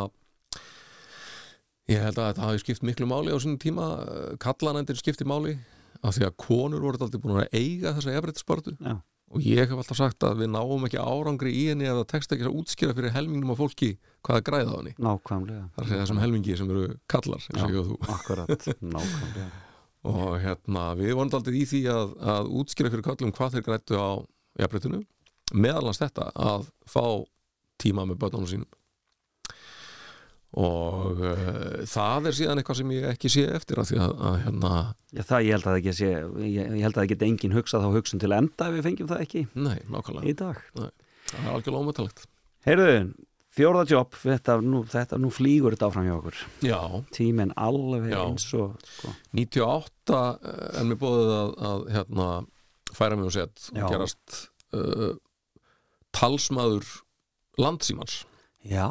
ég held að þetta hafi skipt miklu máli á sínum tíma. Kallanendir skipti máli af því að konur voru alltaf búin að eiga þessa efrættispartu Já. Og ég hef alltaf sagt að við náum ekki árangri í henni ef það tekst ekki að útskýra fyrir helmingnum af fólki hvað er græða á henni. Nákvæmlega. Þar sé þessum helmingi sem eru kallar Já. Akkurat, nákvæmlega. [laughs] Og hérna við vorum aldrei í því að, að útskýra fyrir kallum hvað þeir grættu á jafnréttinu. Meðalans þetta að fá tíma með börnunum sínum og uh, það er síðan eitthvað sem ég ekki sé eftir að því að, að hérna, Já, það ég held að það ekki sé ég, ég held að það geti engin hugsað þá hugsun til enda ef við fengjum það ekki nei, nákvæmlega. í dag. Það er algjörlega ómöttalegt Heyrðu, fjórða jobb þetta þetta nú flýgur þetta áfram hjá okkur. Já, tíminn alveg Já. eins og sko. 98 er mér búið að, að hérna, færa mig og sett Já. og gerast uh, talsmaður landsímans Já,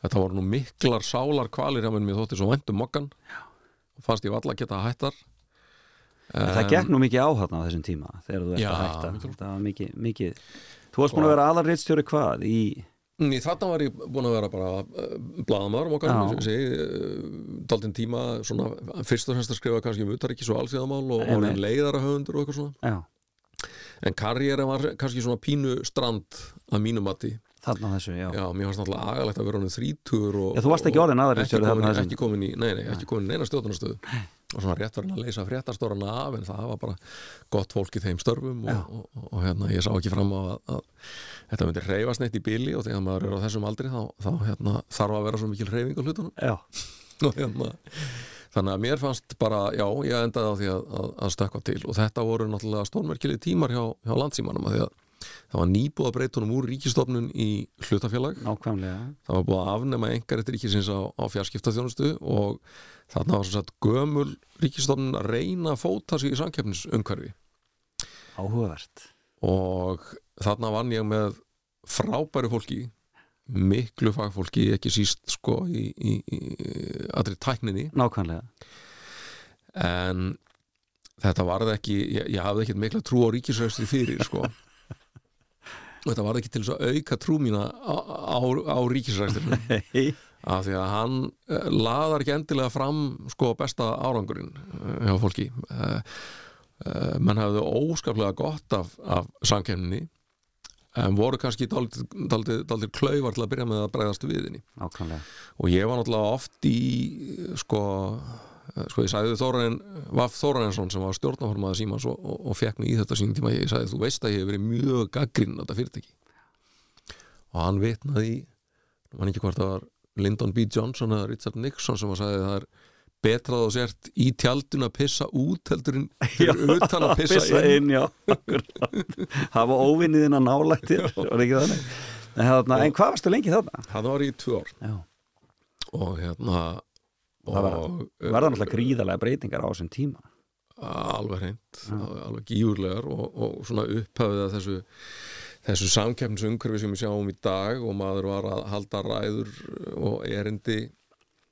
Þetta voru nú miklar sálar kvalir hjá mér mér þótti svo væntum mokkan og fannst ég alla geta hættar. En það gekk nú mikið á þarna á þessum tíma þegar þú ert Já, að hætta. mikið. það var mikið, mikið. Þú varst búin að vera aðalritstjóri hvað? Í Ný, þarna var ég búin að vera bara blaðamaður okkar, Já. eins og ég segi uh, daldinn tíma, svona fyrst og fremst að skrifa kannski um utaríkis og alþjóðamál og orðin leiðara höfundur og eitthvað svona. Já, en karriérin var kannski svona pínu strand að mínu mati þarna þessu, já, Já, mér fannst náttúrulega agalegt að vera honum þrítur og, Já, þú varst ekki og- orðinn aðalritstjóri ekki þessum- ekki komin í, nei, nei, ekki komin í neina stjórnastöðu og svona rétt verið að leysa fréttastorana af en það var bara gott fólk í þeim störfum Já. og, og, og hérna, ég sá ekki fram á að, að þetta myndi reyfast neitt í bili og þegar maður er á þessum aldri þá, þá hérna, þarf að vera svo mikil reyfing á hlutunum. Já, [laughs] og hérna Þannig að mér fannst bara, já, ég endaði á því að, að, að stökkva til. Og þetta voru náttúrulega stórmerkilið tímar hjá, hjá landsímanum að því að það var nýbúið að breytunum úr ríkistofnun í hlutafélag. Nákvæmlega. Það var búið að afnema engar eftir ríkisins á, á fjarskiptaþjónustu og þarna var svo satt gömul ríkistofnun að reyna að fóta sig í samkeppnisumhverfi. Áhugavert. Og þarna vann ég með frábæru fólki miklu fagfólki ekki síst sko í, í, í allri tækninni. Nákvæmlega. En þetta varði ekki ég, ég hafði ekkert mikla trú á ríkisræstri fyrir sko [laughs] og þetta varði ekki til að auka trú mína á, á, á ríkisræstrinu [laughs] Nei, af því að hann uh, laðar ekki endilega fram sko besta árangurinn uh, hjá fólki. Uh, menn hafði óskaplega gott af, af samkemninni en voru kannski daldið klaufar til að byrja með að bregðast við henni. Nákvæmlega. Og ég var náttúrulega oft í sko, eh, sko ég sagði Þórarin Vaff Þórarinsson sem var stjórnaformaða símans og, og, og fekk mig í þetta sín tíma ég sagði þú veist að ég hef verið mjög gaggrinn á þetta fyrirtæki og hann vitnaði mann ekki hvort það var Lyndon B. Johnson eða Richard Nixon sem að sagði það er betra að þú sért í tjaldun að pissa út heldur en utan að pissa, inn, já akkurat. hafa óvinniðina nálættir var ekki þannig en, en hvað varstu lengi þarna? það var í tvö ár Já. og hérna Það var- og, verða náttúrulega gríðarlega breytingar á þessum tíma. Alveg hreint, alveg gífurlegar og, og svona upphafið að þessu þessu samkeppnisumhverfi sem við sjáum í dag og maður var að halda ræður og erindi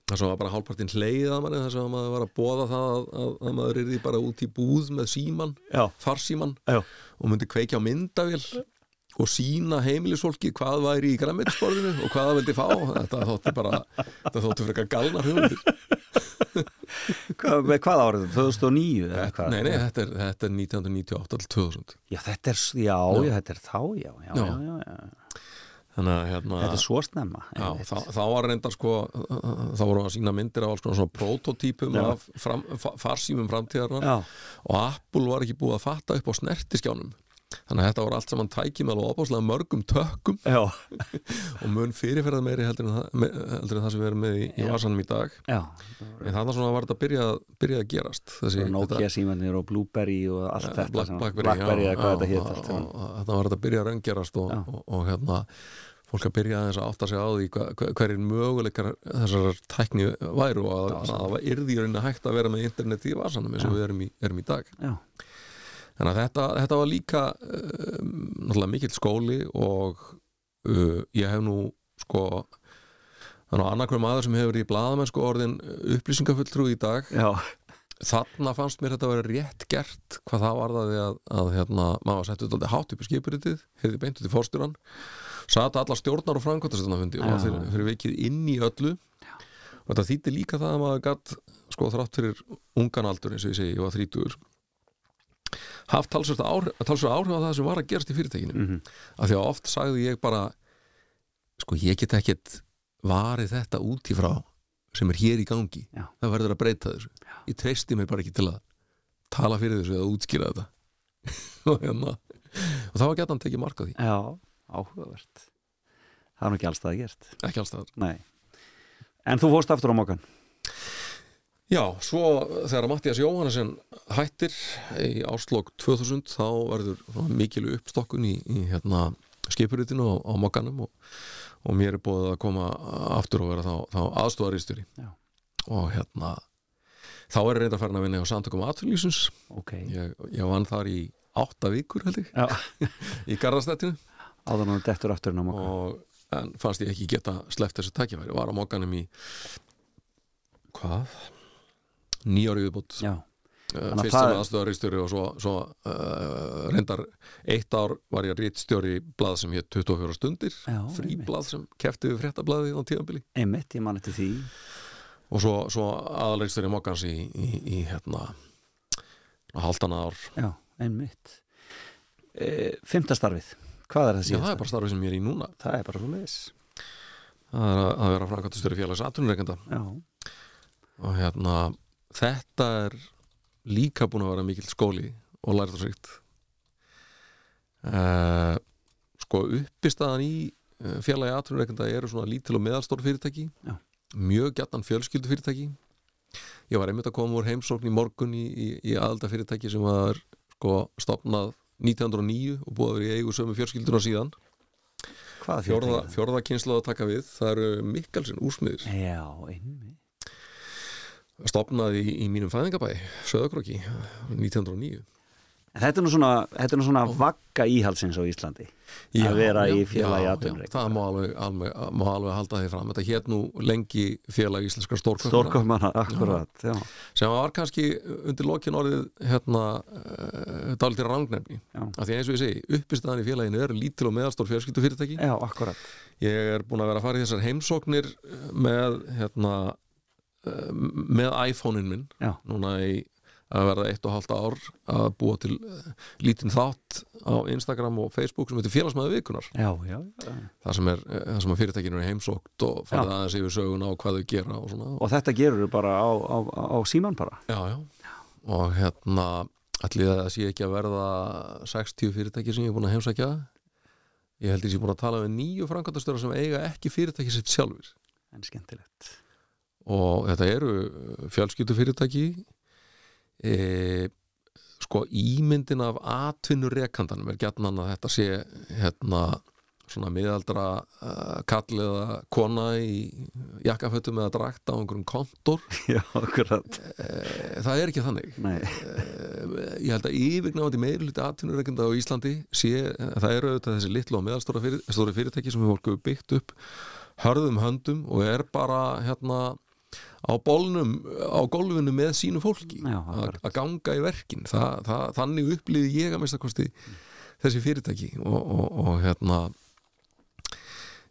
þess að var bara hálfpartinn hleið að manni þess að maður var að bóða það að, að, að maður er bara út í búð með síman farsíman og myndi kveikja á myndavél og sína heimilisfólki hvað væri í græmmetisborðinu og hvað það vildi fá þetta þótti bara, þetta þótti frekar galnar hugmyndir [laughs] hvað, með hvað árið? 2009? eða hvað? Nei, nei, þetta er, þetta er 1998 til 2000 Já, þetta er, já, já, þetta er þá, já, já, Já. já, já. Þannig hérna Þetta er svo snemma þá, þá var reyndar sko þá voru að sína myndir af alls konar svona prototípum af fram, fa- farsímum framtíðarnar og Apple var ekki búið að fatta upp á snertiskjánum þannig að þetta voru allt saman með alveg opáslega mörgum tökkum [laughs] og mun fyrirferða meiri heldur en það, heldur en það sem við erum með í, í vasanum í dag. Já. En þannig svona var þetta að byrja, byrja að gerast þessi, Nokia símanir og Blueberry og allt þetta, þetta Black, Blackberry, Blackberry já, já, þetta hétt þetta var þetta að byrja að raungerast og, og, og hérna fólk að byrja að átta sig á því hverjir möguleikar þessar tækni væru og að, að það yrði í rauninni hægt að vera með internet í vasanum eins og við erum í, erum í dag. Já, þannig að þetta, þetta var líka uh, náttúrulega mikill skóli og uh, ég hef nú sko þannig að annarkvæm maður sem hefur í blaðamennsku orðin upplýsingafulltrú í dag. Já, þarna fannst mér þetta að vera rétt gert hvað það varðaði að, að hérna, maður var sett út aldrei hátt upp í skipuritið hefði beint út í fórstjóran sata alla stjórnar og framkvæmtastjórnafundi og var Já. fyrir, vikið inn í öllu. Og þetta þýtti líka það að maður gatt sko þrátt fyrir ungan aldur eins og ég segi, ég var þrítugur haft talsvert áhrif, áhrif á það sem var að gerast í fyrirtækinu. Mhm, af því að oft sagði ég bara sko ég get ekkert varið þetta út í frá sem er hér í gangi. Já. það verður að breyta þessu. Ég treysti mér bara ekki til að tala fyrir þessu eða útskýra þetta. [laughs] Og, hérna, og það var gætan tekið mark á því. Já, áhugavert. Það er nú ekki alls það gert. Ekki alls það Nei. En þú fórst aftur á mokkan já, svo þegar Mattias Jóhannesson hættir í áslokk 2000 þá verður mikil uppstokkun í, í hérna, skipuritinu á, á mokkanum og, og mér er búið að koma aftur og vera þá, þá aðstofaristjóri Já. og hérna þá er reynda farin að vinna á samtökum aðfylgjísins Ok. Ég, ég vann þar í átta vikur held ég, [laughs] í Garðastættinu. Áður nú dettur aftur inn á mokkan og en fannst ég ekki geta sleppt þessu tækifæri, var á mokkanum í hvað? Nýjári viðbútt Já, uh, fyrst sem aðstöðaristjóri og svo, svo uh, reyndar eitt ár var ég rítstjóri í blað sem hétt 24 stundir. Já, fríblað sem kefti við fréttablaði á tíðanbili einmitt, ég man eftir því. Og svo, svo aðalreikstjóri mokkans í, í, í hérna haldana ár. Já, einmitt. E, Fymta starfið, hvað er það Já, síðast? það er bara starfið sem ég er í núna. Það er bara svo leiðis það er að, vera framkvæmtastjóri félags atvinnureikenda Já, og hérna þetta er líka búin að vera mikill skóli og lærðarsvíkt uh, sko uppistaðan í uh, félagi atvinnureikenda eru svona lítil og meðalstór fyrirtæki Já. mjög gætnan fjölskyldu fyrirtæki ég var einmitt að koma úr heimsókn í morgun í, í, í aðalda fyrirtæki sem var sko stopnað 1909 og búið að vera í eigu sömu fjölskylduna síðan. Hvað fjórða, fjórða kynslu að taka við það eru Mikkelsin úrsmiðir Já, einmitt stopnað í, í mínum fæðingabæ Söðakróki 1909 Þetta er nú svona, þetta er nú svona vagga íhalsins á Íslandi að vera í félagi já, atvinnurreik það má alveg, alveg, má alveg halda því fram. Þetta hétt nú lengi félagi íslenskar Stórkofmanna, akkurat já. sem var kannski undir lokin orðið hérna uh, dálítið rangnefni. Já. af því eins og ég segi, uppistæðan í félaginu er lítil og meðalstór fjölskyldufyrirtæki. Já, akkurat. Ég er búin að vera að fara í þessar heimsóknir með hérna eh, með iPhone-in minn Já. núna í að verða eitt og halvt ár að búa til uh, lítinn þátt á Instagram og Facebook sem heitir félagsmaður vikunar Já, já, já. það sem, er, eh, það sem að fyrirtækinu er heimsókt og farið aðeins yfir söguna og hvað þau gera og svona. Og þetta gerur þú bara á, á, á síman bara? Já, já. og hérna allir það sé ekki að verða 60 fyrirtæki sem ég er búin að heimsækja? Ég held ég sé búin að tala við nýju framkvæmtastöra sem eiga ekki fyrirtæki sitt sjálfur En skemmtilegt og þetta eru fjölskyldu fyrirtæki e, sko ímyndin af atvinnurekandanum er gætnan að þetta sé hérna svona miðaldra uh, kall eða kona í jakkafötum eða drakt á einhverjum kontor [laughs] Já, akkurat. E, það er ekki þannig. Eh, ég held að yfirgnafandi meirluti atvinnureikenda á Íslandi sé, það eru auðvitað þessi litlu og meðalstóra fyrir, fyrirtæki sem við fólk hefur byggt upp hörðum höndum og er bara hérna á bólnum, á gólfinu með sínu fólki. Að ganga í verkin. Þa, það, þannig upplýði ég að mista kosti þessi fyrirtæki og, og, og hérna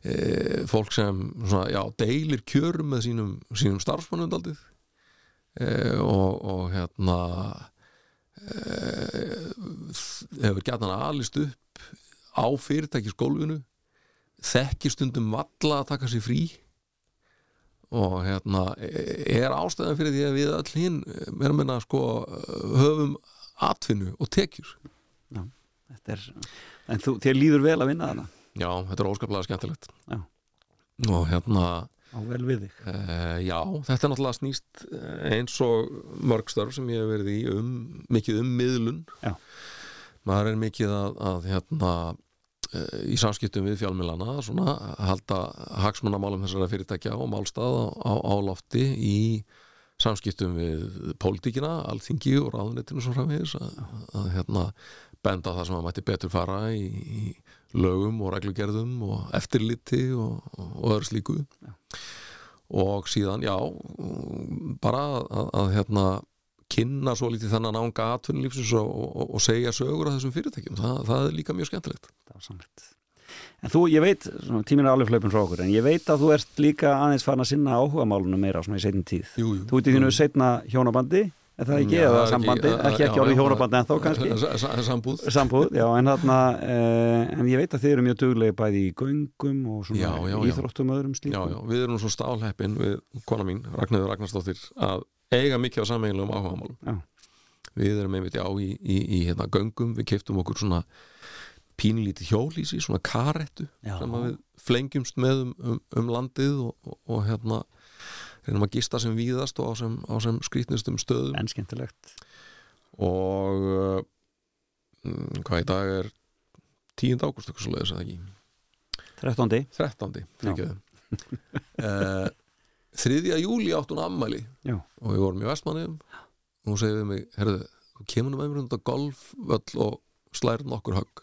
e, fólk sem svona, já, deilir kjörum með sínum, sínum starfsmannundaldið e, og, og hérna e, hefur gætan alist upp á fyrirtækisgólfinu þekkir stundum valla að taka sér frí og hérna er ástæðan fyrir því að við öll hinn erum meina sko höfum atvinnu og tekjur? Þetta er En þú, þér líður vel að vinna þarna. Já, þetta er óskaplega skemmtilegt. Já. og hérna Á vel við þig. Uh, já, þetta er náttúrulega snýst eh, eins og mörg störf sem ég hef verið í um, mikið um miðlun. Já. maður er mikið að, að hérna í samskiptum við fjálmilana svona halda hagsmannamálum þessara fyrirtækja og málstað á, á, lofti í samskiptum við pólitíkina, alþingi og ráðunetinu svo framvegis að, að hérna benda það sem að mætti betur fara í, í lögum og reglugerðum og eftirliti og, og, og öðru slíku. Og síðan, já bara að, að, að hérna kynna svo lítið þannig ánga atvinnulífsins og, og, og segja sögur af þessum fyrirtækjum, það, það er líka mjög skemmtilegt. Það var samrætt. En þú, ég veit, tíminn er alveg hlaupin frá okkur en ég veit að þú ert líka aðeins farin að sinna áhuga málunum meira svona í setjum tíð. Jú, jú. Þú ert í þínu setna hjónabandi er það ekki, Já, eða sambandi, ekki- ekki já, já. hjónabandi en þó kannski? Sambúð. Sambúð, já, en þarna [laughs] eh, en ég veit að þið eru mjög duglega bæði í göngum og svona Já, já, já. íþróttum öðrum Já, slíkum. Já, við erum svo stálheppin við kona mín, Ragnhildur Ragnarsdóttir að eiga mikið á sameiginlegum áhugamálum Já. Við erum einmitt já í, í, í hérna göngum, við keiftum okkur svona pínlítið hjólísi, svona karettu Já. sem við flengjumst með um, um, um landið og, og, og hérna reynum að gista sem víðast og á sem, á sem skrýtnustum stöðum En skemmtilegt og uh, mm, hvað í dag er 10. ágúst eitthvað svo leiðis eða ekki 13. 13. fyrirgefðu uh, [laughs] 3. júli átt hún ammæli Já. og við vorum í Vestmanniðum og hún segir við mig, herðu, kemur nú með mér undan golfvöll og slærir nokkur högg.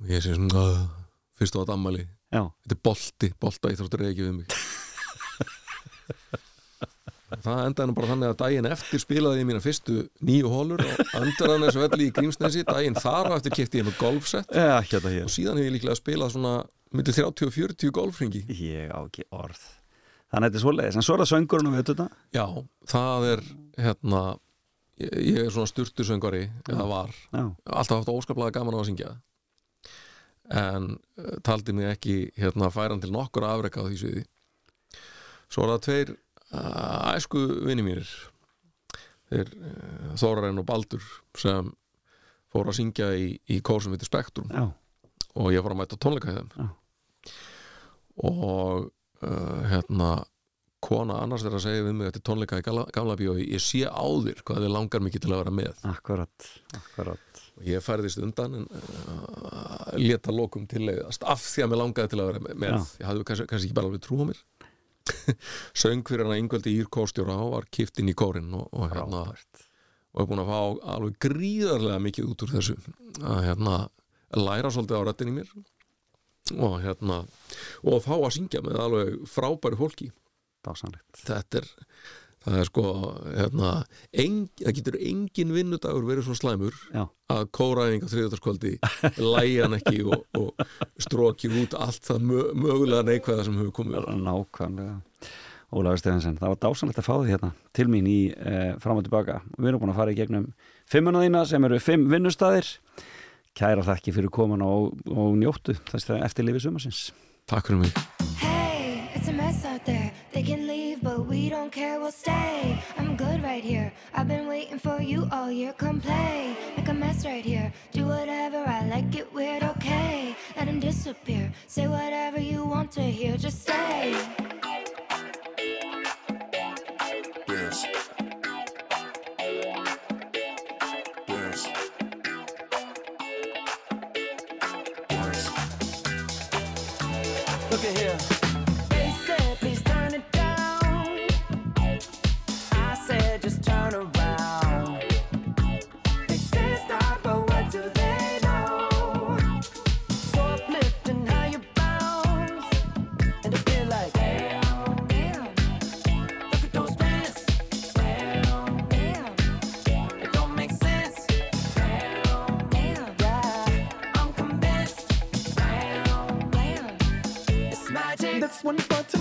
Og ég segi svona "Uh, fyrst á þetta ammæli, Já, þetta er bolti bolta íþróttur er ekki við mig. Það endaði nú bara þannig að daginn eftir spilaði ég mína fyrstu nýju hólur og Andrannes velli í Grímsnesi. Daginn þar á eftir kipti ég með golfsett. Já, ekki þetta hér og síðan hef ég líklega spilað svona millir 30 og 40 golfringi Ég á ekki orð Þannig að þetta er svoleiðis, en svo er það söngurinn já, það er hérna ég, ég er svona sturtusöngari eða var, Já, alltaf haft óskaplega gaman á að syngja. En uh, taldi mig ekki hérna færan til nokkur afreka á því sviði. Svo er það tveir uh, æsku vinni mínir. Þeir uh, Þórarinn og Baldur sem fóru að syngja í, í kór sem heitir Spektrum. Já, og ég fór að mæta tónleika í þeim. Já. og Eh, hérna kona annars þegar að segja við mig þetta er tónleika í gamla bíói ég sé á þér hvað þið langar mikið til að vera með. Akkurat, akkurat. Ég færðist undan en eh, uh, leta lokum til leiðast af því að mér langaði til að vera með. Já. ég hafði kannski, kannski ekki bara alveg trú á mér. [laughs] Söng fyrir hana yngveldi írkóstjóra og var kipt inn í kórin og, og hérna Rápart. og hefur búin að fá alveg gríðarlega mikið út úr þessu. Að hérna læra svolítið á rættinni mér og hérna og fá að syngja með alveg frábæri fólki. Dásanlegt. þetta er, er sko, hérna, en, það getur engin vinnudagur verið svo slæmur Já. að kóraðinga þriðjöldarskvöldi læjan ekki og, og strókir út allt það mögulega neikvæða sem hefur komið Nákvæmlega. Ólaður Stefansson, það var dásanlegt að fá þið hérna til mín í eh, fram og tilbaka við erum búin að fara í gegnum fimmunnaðina sem eru fimm vinnustæðir Kæra þakki fyrir komana og, og njóttu þess að eftirlifi sumarsins. Takk fyrir mig. Hey, it's a mess out there. They can leave but we don't care. We'll stay, I'm good right here. I've been waiting for you all year. Come play, make a mess right here. Do whatever I like. It weird, okay. Let him disappear. Say whatever you want to hear. Just stay. Dance one, but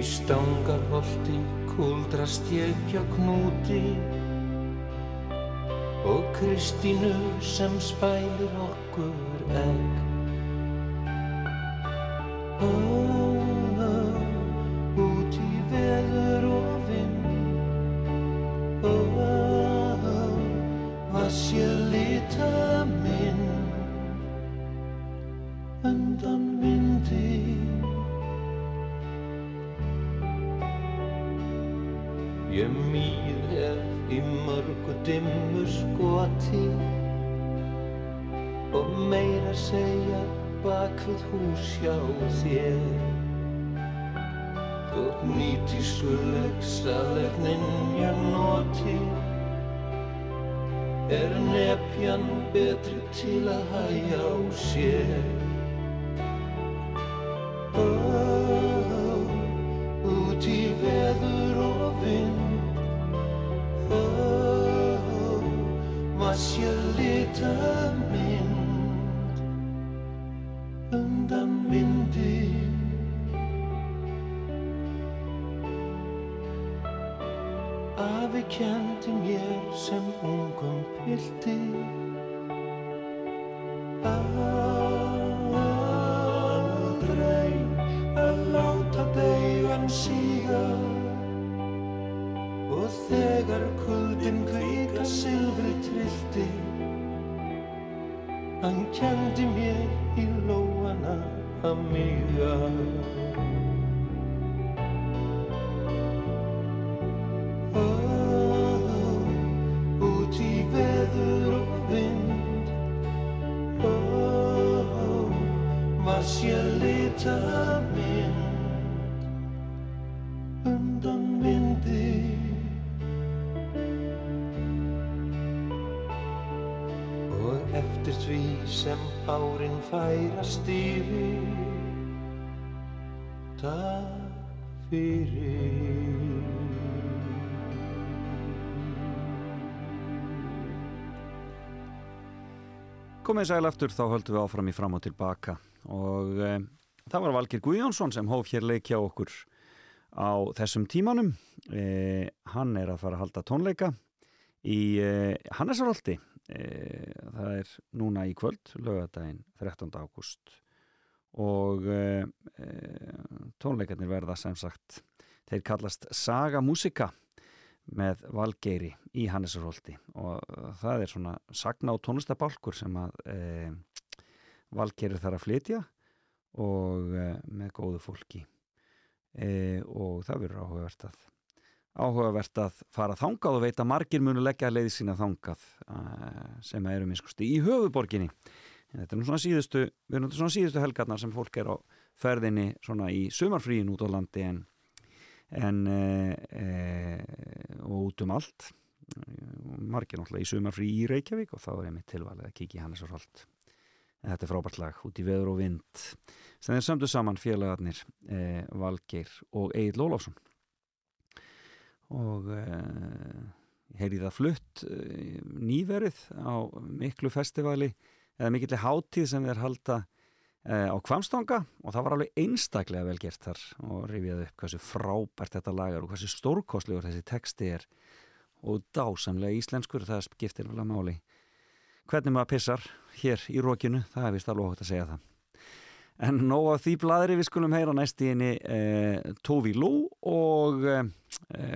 Í stangarholti kúldrast ég hjá knúti og Kristínu sem spælir okkur enn. Var sér lita mynd undan vindi. Afi kendi mér sem ungum pilti yfir Takk fyrir Komið sæl aftur, þá höldum við áfram í fram og tilbaka og e, það var Valgir Guðjónsson sem hóf hér leikja okkur á þessum tímanum. E, hann er að fara að halda tónleika í e, Hannesarholti. E, það er núna í kvöld, lögadaginn 13. ágúst og e, tónleikarnir verða sem sagt, þeir kallast Saga Músika með Valgeiri í Hannesarholti og það er svona sagna og tónlistabálkur sem að e, Valgeiri þarf að flytja og e, með góðu fólki og það verður áhugavert að áhugavert að fara þangað og veit að margir munu leggja leiði sína þangað e, sem eru minnskusti í höfuborginni en þetta er nú svona síðustu við erum svona síðustu helgarnar sem fólk er á ferðinni svona í sumarfríin út á landi en en e, e, og út um allt. Margir náttúrulega í sumarfrí í Reykjavík og þá er einmitt tilvalið að kíkja í Hannesarholt. En þetta er frábært lag út í veður og vind sem þeir sömdu saman félagarnir e, Valgeir og Egil Lólafsson og e, heyrið það flutt e, nýverið á miklu festivali eða mikillir hátíð sem þeir halda á Kvamstanga og það var alveg einstaklega vel gert þar og rifjaði upp hversu frábært þetta lagar og hversu stórkostlegur þessi texti er. Og dásamlega íslenskur það skiptir vel að máli. Hvernig maður pissar hér í rókinu það er vist alveg hótt að segja það en nóg af því bladri við skulum heyra næst í henni eh, Tovi Lou og eh,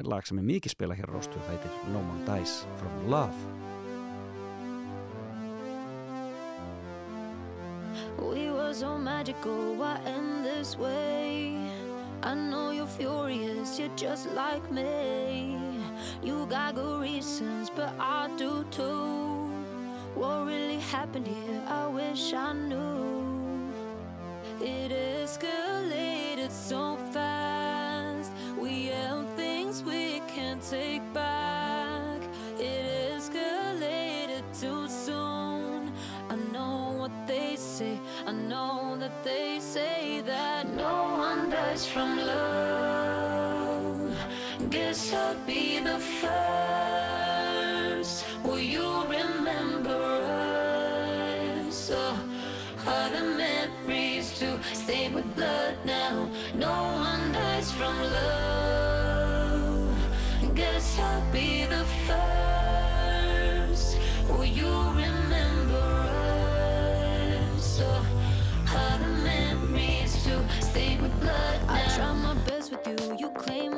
lag sem er mikið spila hér á Róstu það heitir No Man Dies From Love We were so magical, why end this way? I know you're furious, you're just like me. You got good reasons, but I do too. What really happened here? I wish I knew. I know that they say that no one dies from love. Guess I'll be the first. Claim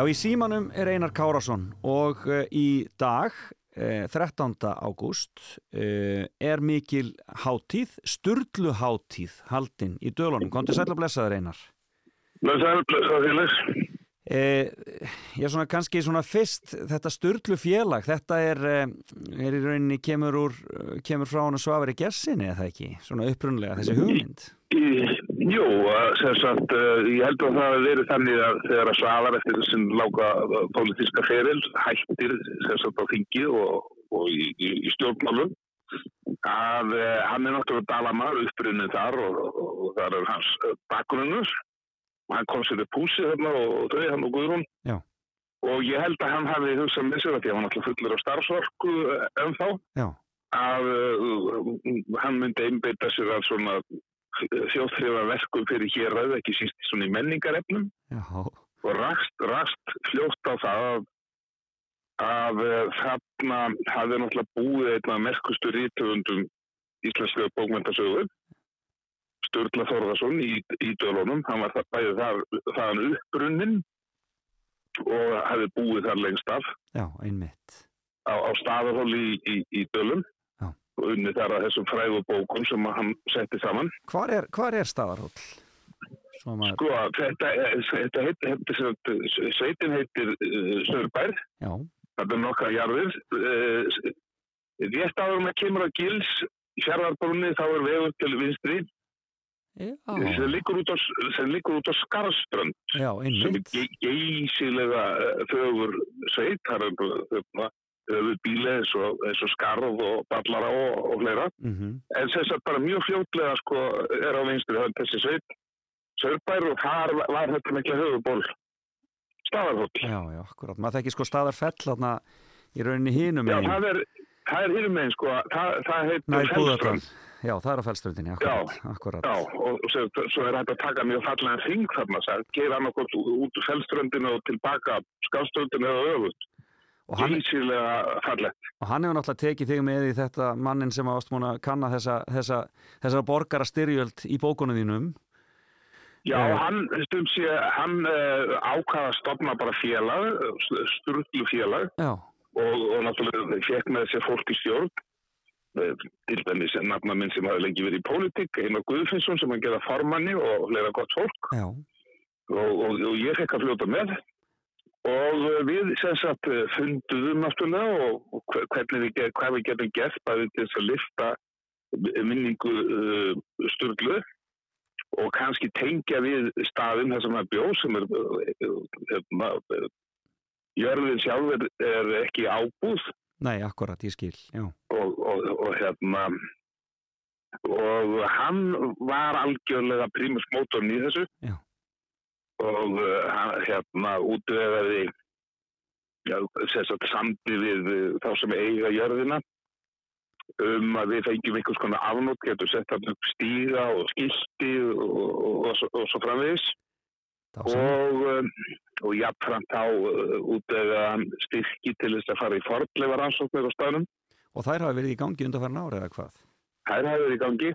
Já, í símanum er Einar Kárasson og uh, í dag, uh, 13. ágúst, uh, er mikil hátíð, sturlu hátíð haldin í dölunum. Konti sætla blessaður Einar. Blessaður, blessaður félags. Uh, ég er svona kannski svona fyrst þetta sturlu félag, þetta er, uh, er í rauninni kemur, úr, kemur frá hann og svafari gessinni eða það ekki, svona upprunlega þessi hugmynd. Í, jú, uh, sem sagt, uh, ég held að það verið þannig að þegar að Svavar eftir þessum lága pólitíska feril hættir sem sagt á þingi og, og í, í, í stjórnmálum að hann er náttúrulega dalamar uppbrunnið þar og, og, og þar er hans bakgrunnur og hann kom sér upp húsi þarna og þau, hann og Guðrún Já. og ég held að hann hafi hugsað með sér að því að hann var alltaf fullur af starfsorku uh, ennþá Já. að uh, hann myndi einbeita sér að svona þjóðþrifa verkum fyrir hér ræðu, ekki síst svona í menningarefnum Já, og rast, rast fljótt á það að, að uh, þarna hafði náttúrulega búið einna merkustu rítöfundum íslenska bókmyndasögu Sturla Þórðarsson í, í dölunum, hann var það bæðið þar, þaðan uppbrunnin og hafði búið þar lengst af já, einmitt. á, á staðarhóli í, í, í dölum Já. og unni þar að þessum fræðu bókum sem að hann setti saman. Hvar er, er staðarhóll? Svo maður, Sko, þetta, þetta, þetta, þetta sveitin heitir uh, Sörbær, já, þetta er nokkra jarðir. Uh, rétt áður með kemur á gils, fjárðarbrunni, þá er vegur til vinstri sem liggur út á, á Skarströnd sem er geysilega uh, fögur sveit, það er bíli eins og, eins og skarð og ballara og, og fleira. Mm En sem sagt bara mjög fljótlega sko er á vinstri hönd þessi sveit. Sörbær og þar var þetta mikla höfuból staðarhóll. Já, já, akkurat. Maður þekki sko staðar fell þarna í rauninni hinum Já, það er, það er hýrum megin sko, það, það heitir. Fellströnd. Já, það er á fellströndinni, akkurat. akkurat. Já, og svo, svo er hægt að taka mjög fallega þing þarna, það geir annarkort út úr fellströndinu og tilbaka skálströndinu eða hann, Geysilega fallegt. og hann hefur náttúrulega tekið þig með í þetta mannin sem ást múin að kanna þessa, þessa, þessa borgara styrjöld í bókunum þínum. Já, Já. hann, sé, hann uh, ákvaða að stopna bara félag, sturglu félag Já, og, og náttúrulega fekk með sér fólk í stjórn til dæmis nafna minn sem hafi lengi verið í pólitík, Einar Guðfinnsson sem hann gerða formanni og fleira gott fólk. Og, og, og ég fekk að fljóta með. Og við sem sagt funduðum náttúrulega og, og hve- hvernig við, hvað við getum gert bæði til þess að lifta minningu uh, sturglu og kannski tengja við staðin þar sem það bjó sem er uh, hérna, uh, jörðin sjálf er, ekki ábúð nei, akkurat, ég skil, já. og, og, og hérna og hann var algjörlega primus mótorn í þessu Já. og hann, hérna útvegaði já, sagt, samdi við uh, þá sem eiga jörðina um að við fengjum einhvers konar afnótt, getur sett hann upp stíga og skilti og, og, og, svo- og svo framvegis. Og, um, og jafnframt á uh, útvegaði styrki til þess að fara í fordlefa rannsóknir á staðnum. Og þær hafa verið í gangi undanfærin ári eða hvað? þær hafa verið í gangi.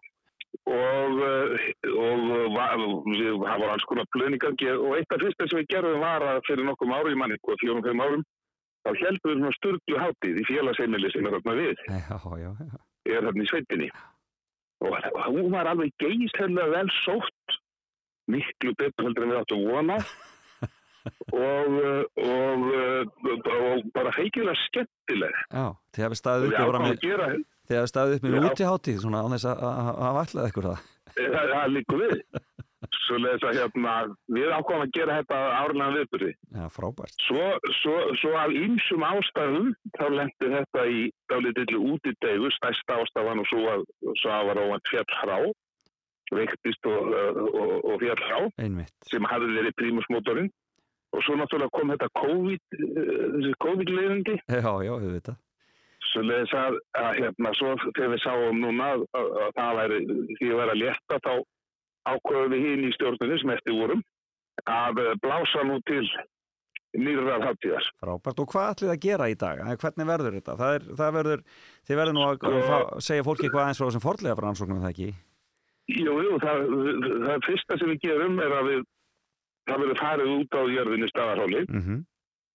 Og, uh, og uh, við hafa alls konar plön í gangi og eitt af fyrsta sem við gerðum var að fyrir nokkum ári manni, fjórum, fimm árum þá heldum við svona sturglu hátíð í félagsheimili sem er þarna við, Já, já, já. er þarna í sveitinni. Og hún var alveg geislega vel sótt miklu betur heldur en við áttum vona og, og, og bara feikilega skemmtileg Já, þið hafið staðið upp, þið hafið staðið upp með Já. útihátíð svona á þess að- að ætlaði ykkur það. það, það líkur við svo leiðis að hérna við ákvæmum að gera þetta árlega viðbyrði Já, frábært. svo, svo, svo af ýmsum ástæðum þá lendi þetta í dálítillu útidegu stærsta ástæðan og svo að svo að var óvænt fjall hrá veiktist og, og, og fjall hrá Einmitt. sem hafði verið prímusmótorinn og svo náttúrulega kom þetta COVID, eh, Já, já, þið veit það. svo leiðis að, að hérna svo þegar við sáum núna að, að, að það væri því að vera að létta þá ákveðum við hinn í stjórnunni sem eftir vorum að eh, blása nú til nýrðar hátíðar. Frábært. Og hvað ætlið að gera í dag? Hvernig verður þetta? Það, er, það verður, þið verður nú að Sko- fá, segja fólki eitthvað aðeins frá þessum fordlega rannsóknum, er það ekki? Jú, jú, það, það fyrsta sem við gerum er að við, það verður farið út á jörðinni staðarháli Mm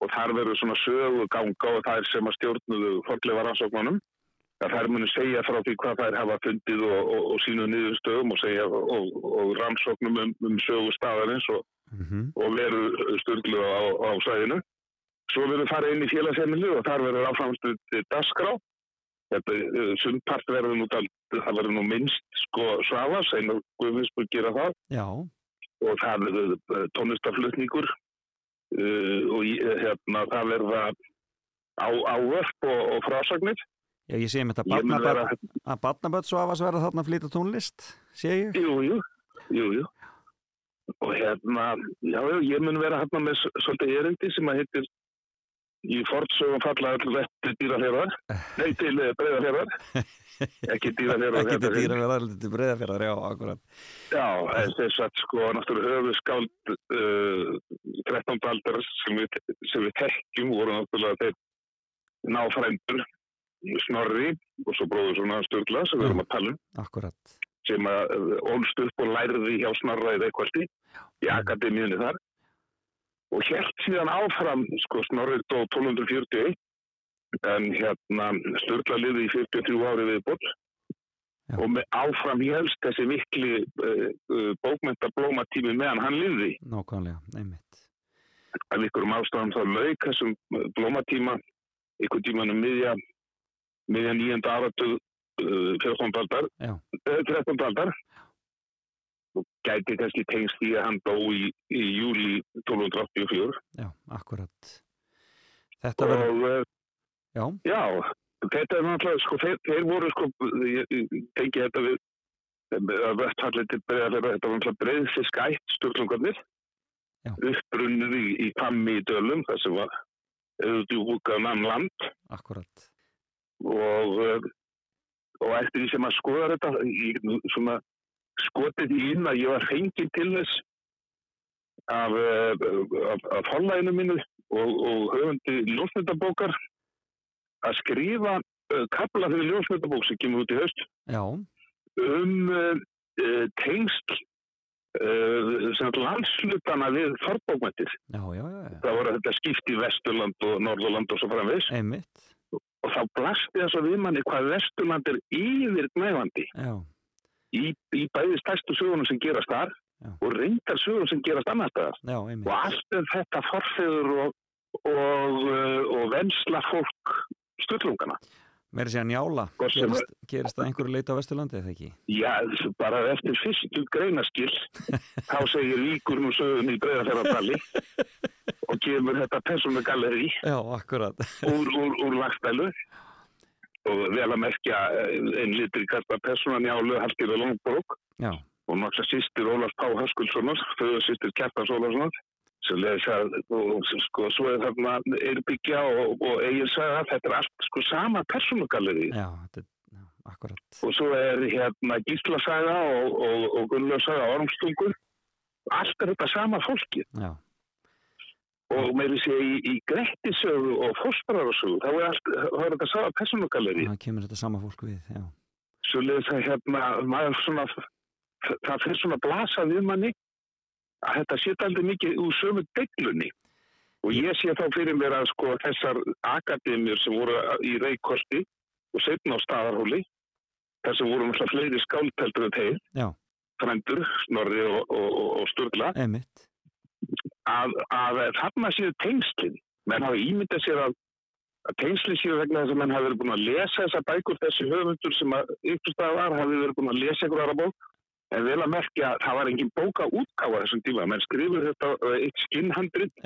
og þar verður svona sögu ganga og það er sem að stjórnuðu fordlega rannsóknunum. Það þær munu segja frá því hvað þær hafa fundið og, og, og sínu niðurstöðum og segja og, og rannsóknum um, um sögu staðarins og, og veru stjórnlu á, á sæðinu. Svo verður farið inn í félagsheimilu og þar verður áframstuð dasgrá. Þetta, eh, Sumpart verður nú, það verður nú minnst sko svafa, segna Guðmundsburg gera það Já, og það verður eh, tónlistaflutningur uh, og eh, hérna, það verða á, ávörp og, og frásagnir. já, ég sé mér þetta mun vera, að af að verða þarna að flytja tónlist, sé ég. jú, jú, jú, jú. Og hérna, já, ég mun vera hérna með svolítið erindi sem að heitir í fortsögum falla all rétti dýrafjörðar, [laughs] nei til breyðafjörðar, ekki dýrafjörðar. Ekki til þetta dýra verða, til breyðafjörðar, já, akkurat. Já, þess að sko náttúrulega höfuskáld uh, 13. aldar sem við, sem við tekjum voru náttúrulega þeir náfrændur Snorri og svo bróður svona Sturla sem við erum að tala um sem að uh, ólst upp og lærði hjá í Reykjavöldi í akademíunni þar og helt síðan áfram sko Snorri dó 1241 en hérna Sturla liði í 43 ári við bótt og með áfram helst þessi mikli uh, uh, bókmenta blómatími meðan hann liði Nákvæmlega, einmitt. af ykkurum ástæðum þá lauk þessum uh, blómatíma ykkur tímanum miðja miðja nýjönda áratug uh, 14. aldar Já. uh, 13. aldar og gæti kannski tengst því að hann dó í, í júli 1284 Já, akkurat. Þetta verður, og uh, já, já, þetta er náttúrulega, sko, þeir, þeir voru sko, ég, ég tengi þetta við að vestfallið til breiðarlega, þetta var náttúrulega breiðsi skætt sturlungarnir, Já. uppbrunnið í, í Pammi í Dölum, það sem var auðvitað mann land akkurat. og, uh, og eftir því sem að skoða þetta, ég svona skotið því inn að ég var fengið til þess af, uh, af, af forlæginu mínu og, og höfundi ljósmyndabókar að skrifa uh, kapla fyrir ljósmyndabók sem kemur út í haust Já, um uh, uh, tengsl uh, landslutana við já. Það voru þetta skipt í Vesturland og Norðurland og svo framvegs og þá blasti þess að við manni hvað Vesturland er yfir gnæfandi Já, í, í bæði stærstu sögunum sem gerast þar Já. og reyndar sögunum sem gerast annar staðar. já, einmitt. Og allt er þetta forfeður og, og, uh, og vensla fólk stöðlungana. Meiri sé að njála, gerist, gerist það einhverju leita á Vesturlandi eða ekki? Já, bara eftir fyrstu greinaskil þá segir líkur nú sögun í breyðarferðardali og kemur þetta persónu galleri Já, akkurat. úr, úr, úr lagstælu og vel að merkja eh, einn litri kasta persónan Njálu Hallgir og Lóngbrók og náttúrulega sýstir Ólaf Pá Höskuldssonar föður sýstir Kjartans Ólafssonar sem leðis að og, sko, svo er þarna Eirbyggja og, og Egil sagði að þetta er allt sko sama er, akkurat. og svo er hérna Gíslasaga og, og, og Gunnlausaga Ormstungur allt er þetta sama fólki Já, og meiri sé í, í Grettisögu og Fósbrarasögu þá er, allt, er þetta sama personugalleri það kemur þetta sama fólk við, já. svo leðis að hérna svona það fyrir svona að blasa við manni að þetta sé aldrei mikið úr sömu deglunni. Og ég sé þá fyrir mér að sko þessar akademjur sem voru í Reykjóldi og setna á staðarhóli þar sem voru náttúrulega fleiri þeir. Já, frendur, Snorri og, og, og, og Sturla. Einmitt. Að, að þarna séu tengslinn menn hafa ímyndað sér að, að tengslinn séu vegna þess að menn hafi verið búin að lesa þessa bækur. Þessi höfundur sem að ykkurstað var hafi verið búin að lesa einhver aðra bók. En vel að merkja að það var engin bóka útgáfa þessum tíma, menn skrifur þetta uh, eitt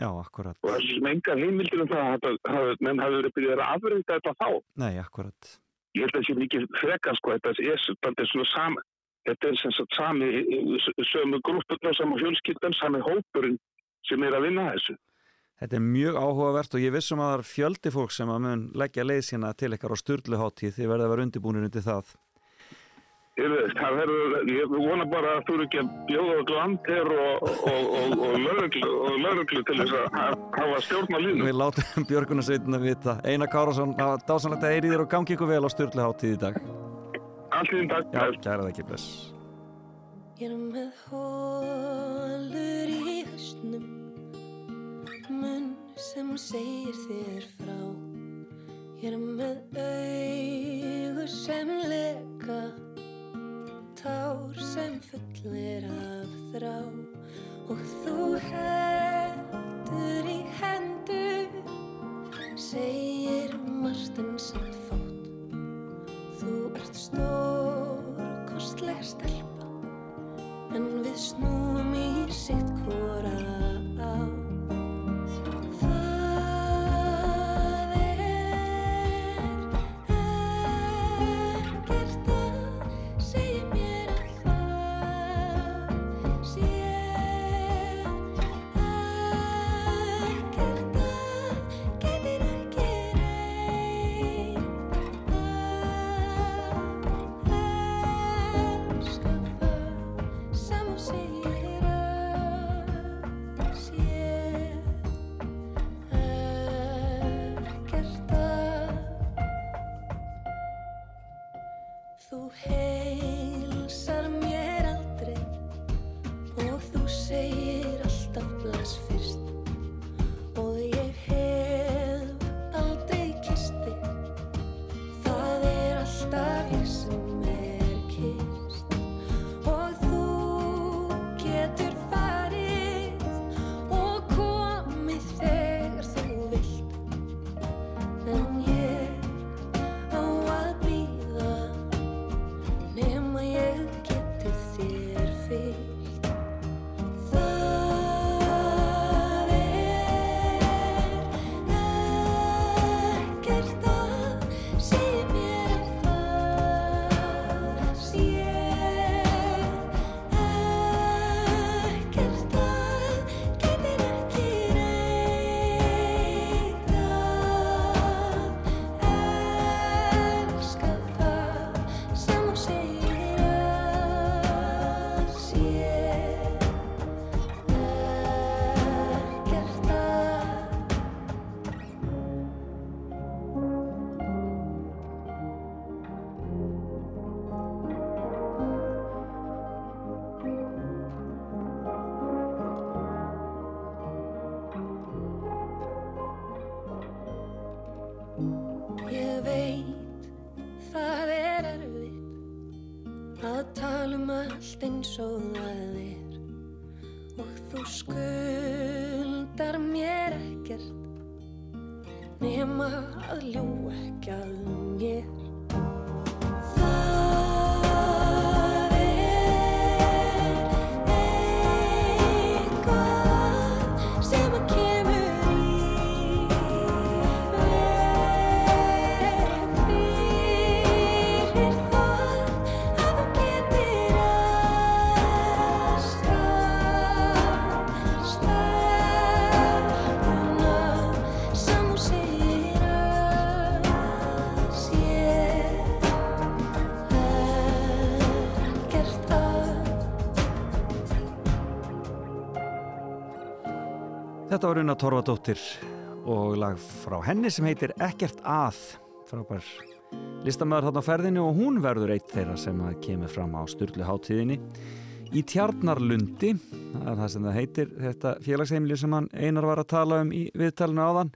akkurat. og þessu sem engar heimildir um það menn hafi verið byrjað að afrönda þetta þá. Nei, akkurat. ég held að það sé mikið frekar sko þetta er, er svona sam þetta er sem sagt sami sömu grúppurna, sama fjölskyldan, sami hópurinn sem er að vinna þessu Þetta er mjög áhugavert og ég vissum að það er fjöldi fólk sem að mun leggja leið sína til ykkar á styrluháttíð þið verða að vera undirbúinir undir það. Það verður, ég vona bara að þú eru ekki að bjóða út landir og, og, og, og, lögreglu, og lögreglu til þess að ha- hafa stjórn á línu. Við látum [laughs] Björgunarsveitin að vita. Einar Kárásson, það var dásanlegt að heyri þér og gangi ykkur vel á styrluháttíð í dag. Allt í þinn takk. Já, kæra það ekki, bless. Sem segir þér frá. Ég er með augu sem leka Tár sem fullir af þrá. Og þú heldur í hendur Segir margt en samt fátt. Þú ert stór kostleg stelpa En við snúum í sitt hvora á Það eins og það er og þú skuldar mér ekkert nema að ljú ekki að Þetta var Una Torfadóttir og lag frá henni sem heitir Ekkert að frábær listamöður þarna á ferðinu og hún verður eitt þeirra sem kemur fram á Sturlu hátíðinni í Tjarnarlundi. Það er það sem það heitir þetta félagsheimli sem hann einar var að tala um í viðtalinu áðan.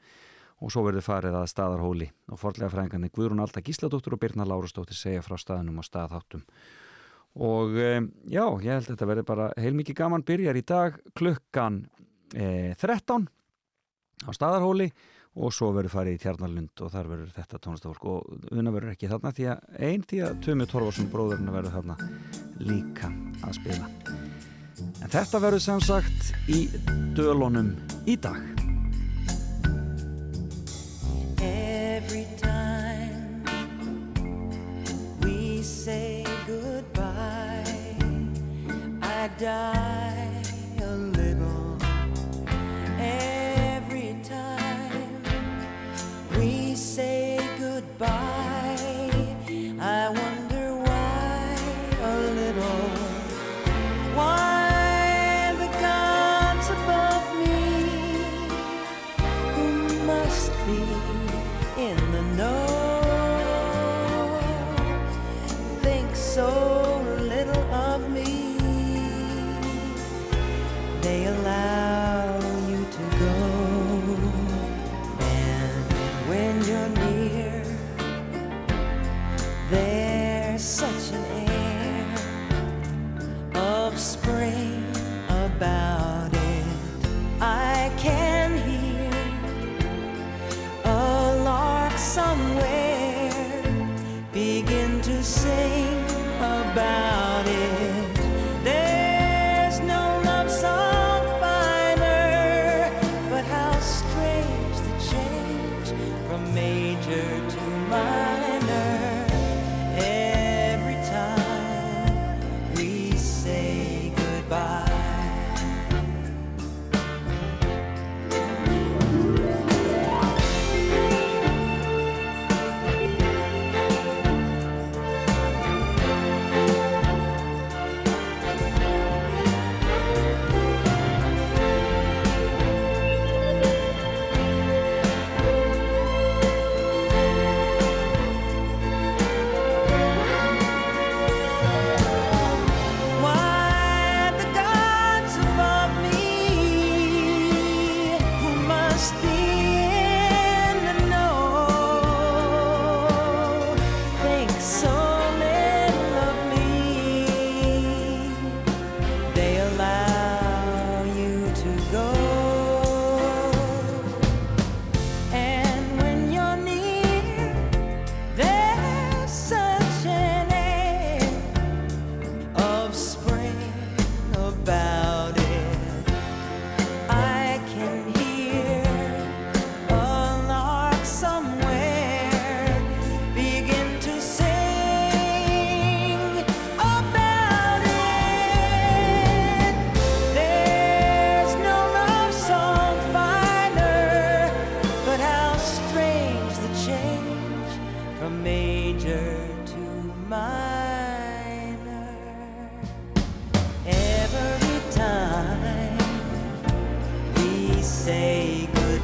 Og svo verður farið að staðarhóli og forlega fræðingarnir Guðrún Alda Gísladóttir og Birna Lárusdóttir segja frá staðinum og staðháttum. Og um, já, ég held að þetta verður bara heilmikið gaman. Byrjar í dag klukkan e, 13 á staðarhóli og svo verður farið í Tjarnarlund og þar verður þetta tónlistafólk og Una verður ekki þarna því að einn því að Tumi Torfarsson bróðurinn verður þarna líka að spila. En þetta verður sem sagt í dölunum í dag. Every time we say goodbye, I die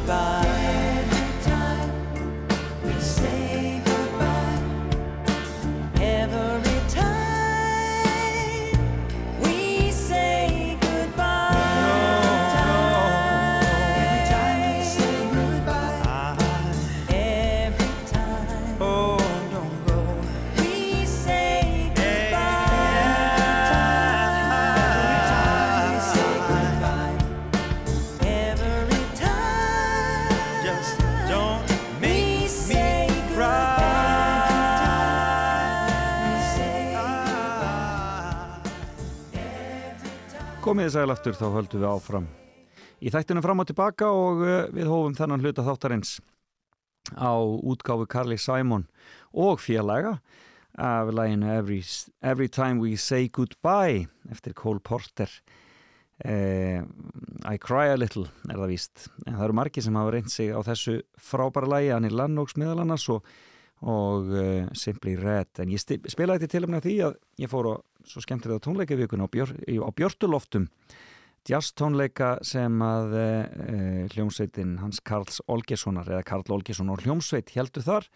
goodbye. Komiði sæl aftur þá höldum við áfram. Í þættinu fram og tilbaka og uh, við hófum þennan hluta þáttarins á útgáfu Carly Simon og félaga af læginu Every, Every Time We Say Goodbye eftir Cole Porter. Uh, I Cry A Little er það víst. En það eru margir sem hafa reynd sig á þessu frábæra lægi Annie Lennox meðal annars og, og uh, Simply Red. En ég spilaði til tilumna því að ég fór á svo skemmtilega tónleikavíkun á, björ, á Björtuloftum. Jazz tónleika sem að uh, hljómsveitin hans Karls Olgessonar eða Karl Olgesson og hljómsveit heldur þar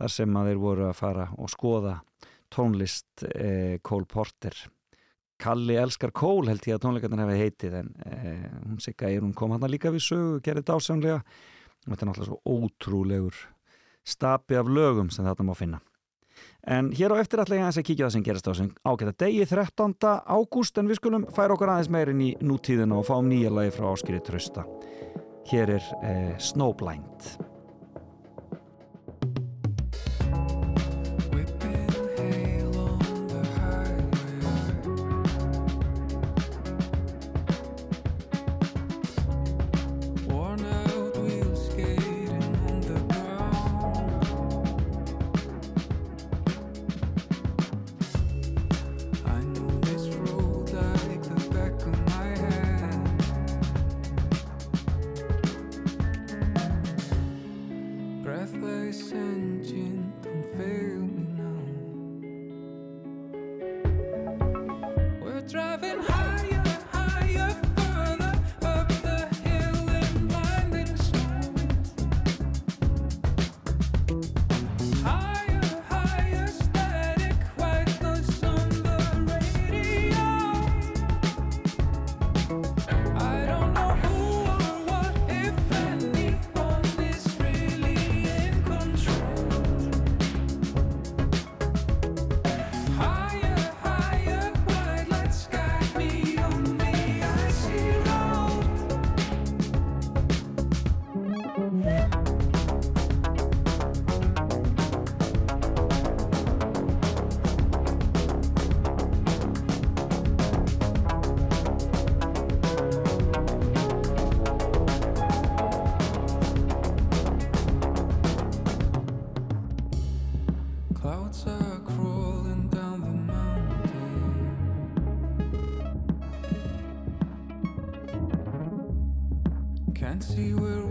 þar sem að þeir voru að fara og skoða tónlist uh, Cole Porter. Kalli elskar Cole held ég að tónleikarnir hefði heitið en hún sigga er hún kom hann líka við sögu, gerði dásamlega. Og þetta er náttúrulega svo ótrúlegur stapi af lögum sem þetta má finna En hér á eftir ætla ég aðeins að kíkja það sem gerast á þessum ágæta degi 13. ágúst en við skulum færa okkur aðeins meirinn í nútíðina og fáum nýja lagi frá Áskiri Trausta. Hér er eh, Snowblind. Clouds are crawling down the mountain. Can't see where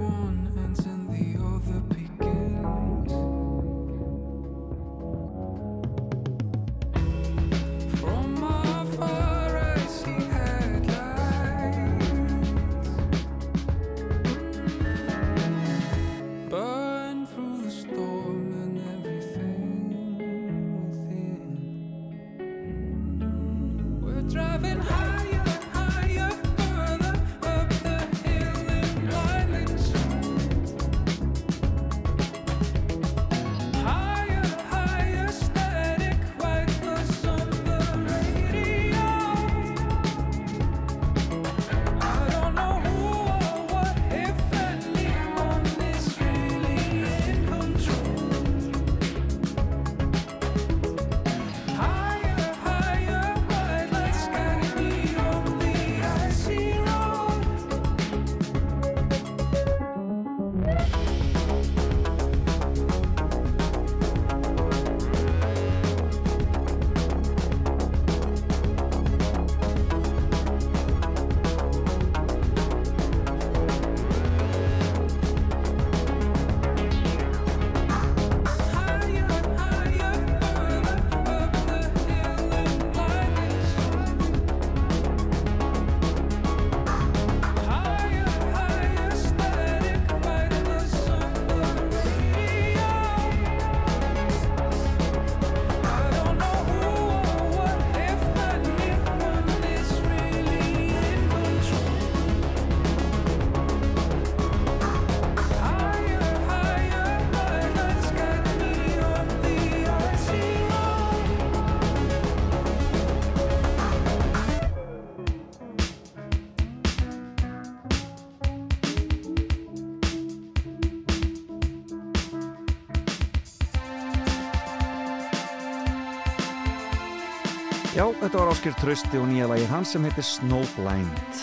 þetta var Áskir Trausti og nýja lagið hans sem heitir Snowblind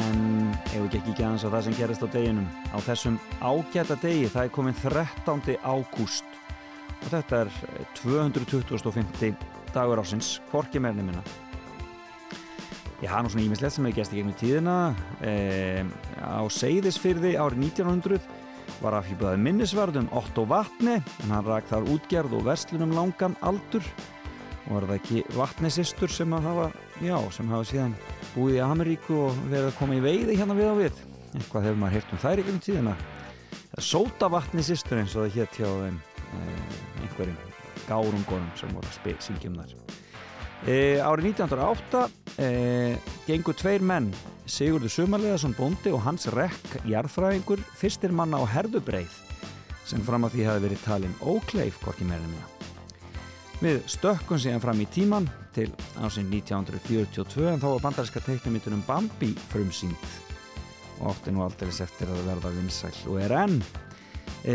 en ef ekki ekki aðeins á það sem gerist á deginum á þessum ágæta degi það er komin 13. ágúst og þetta er 225. dagur ásins hvorki meirni minna Ég hafa nú svona ímislegt sem hefur gæst í gegnum tíðina e, á Seyðisfyrði árið 1900 var afhjúpaði minnisvarðum Otto Vatni en hann rak þar útgerð og verslunum langan aldur og var það ekki vatnisistur sem að hafa já, sem hafa síðan búið í Ameríku og verið að koma í veiði hérna við á við? Eitthvað hefur maður heyrt um þær ykkur um tíðina. Sóta vatnisistur eins og það hétt hjá þeim eh, einhverjum gárungunum sem voru að syngjum þar e, árið 1908 e, gengur tveir menn Sigurður Sumarleðarsson bóndi og hans rekk jarðfræðingur fyrstir manna á herðubreið sem fram að því hafi verið talin ókleif hvorki meirinu mína Við stökkum síðan fram í tíman til ásinn 1942 en þá var bandaríska teiknumitunum Bambi frumsýnd og átti nú aldrei eftir að verða vinsæl og er enn. E,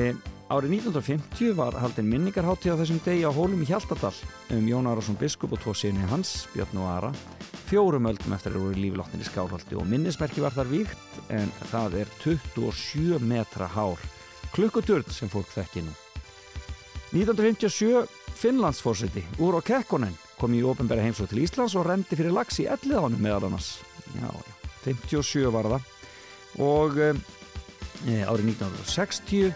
árið 1950 var haldin minningarhátti á þessum degi á hólum í Hjaltadal um Jón Arason Biskup og tvo síðan hans, Björn og Ara, fjórum öldum eftir að voru líflottin í skálhaldi og minnismerki var þar víkt en það er 27 metra hár klukkuturn sem fólk þekki nú. 1957 Finnlandsfórsiti úr og Kekkonen kom í ofinbæra heimsóð til Íslands og rendi fyrir lags í elliðánum meðal annars. Já, já, 57 var það. Og e, árið 1960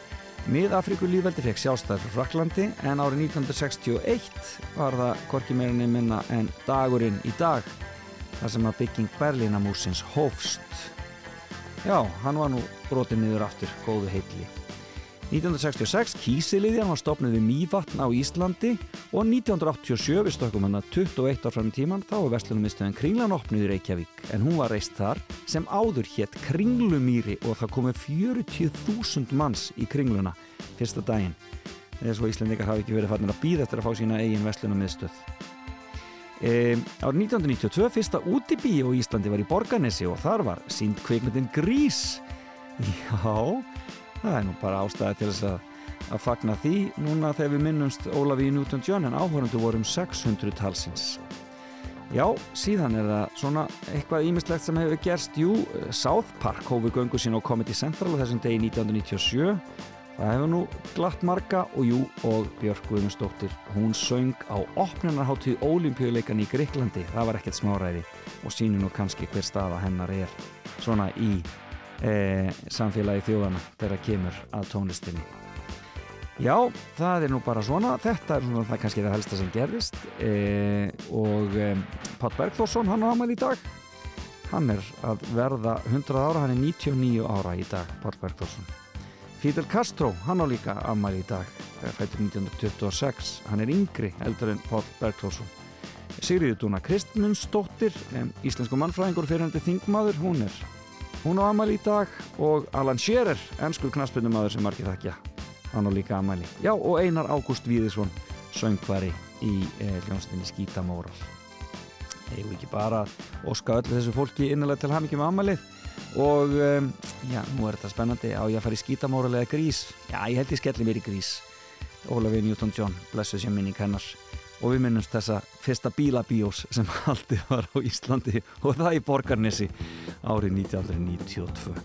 Mið-Afríku lífveldi fekk sjálfstæði frá Fraklandi en árið 1961 var það korki meirinni minna en dagurinn í dag þar sem að bygging Berlínamúsins hófst. Já, hann var nú brotið niður aftur góðu heitli 1966 Kísiliðjan var stopnud við Mývatn á Íslandi og 1987 við stökkum hann að 21 ár fram í tíman þá var Vestlunumisstöðin Kringlan opnuð í Reykjavík. En hún var reist þar sem áður hétt Kringlumýri og það komið 40.000 manns í Kringluna fyrsta daginn. Eða svo Íslandikar hafi ekki verið farnir að býða eftir að fá sína eigin Vestlunumisstöð e, Árið 1992 fyrsta útibí og Íslandi var í Borganesi og þar var sínd kveikmyndin Grís. [laughs] Já það er nú bara ástæði til þess að, að fagna því núna þegar við minnumst Ólafi Newton-John en áhörundu vorum 600 talsins. Já, síðan er það svona eitthvað ímislegt sem hefur gerst. Jú, South Park hófi göngu sín á Comedy Central á þessum degi 1997 það hefur nú glatt marga og jú, og Björk Guðmundsdóttir hún söng á opnunarháttíð ólimpíuleikan í Greiklandi, það var ekkert smáræði og sínur nú kannski hver staða hennar er svona í e, samfélagi þjóðana þegar kemur að tónlistinni. Já, það er nú bara svona. Þetta er svona það kannski það helsta sem gerðist e, og e, Pat Bergþórsson, hann á amal í dag. Hann er að verða 100 ára, hann er 99 ára í dag Pat Bergþórsson. Fidel Castro, hann á líka amal í dag fættur 1926 hann er yngri eldur en Pat Bergþórsson. Sigriður Dúna Kristmundsdóttir íslensku mannfræðingur fyrirhandi þingmaður, hún er hún á amæli í dag og Alan Shearer, ennskur knaspunumadur sem margir þakkja, hann á líka amæli já og Einar Ágúst Víðisson söngvari í eh, hljónstinni Skítamóral hefur ekki bara óska öllu þessu fólki innanlega til hamingjum amælið og um, já, nú er þetta spennandi. Á ég að fara í Skítamóral eða grís? Já, ég held ég skelli mér í grís. Ólafi Newton-John, blessu sér minning hennar og við minnumst þessa fyrsta bílabíós sem [laughs] haldið var á Íslandi og það í Borgarnesi árið 1992.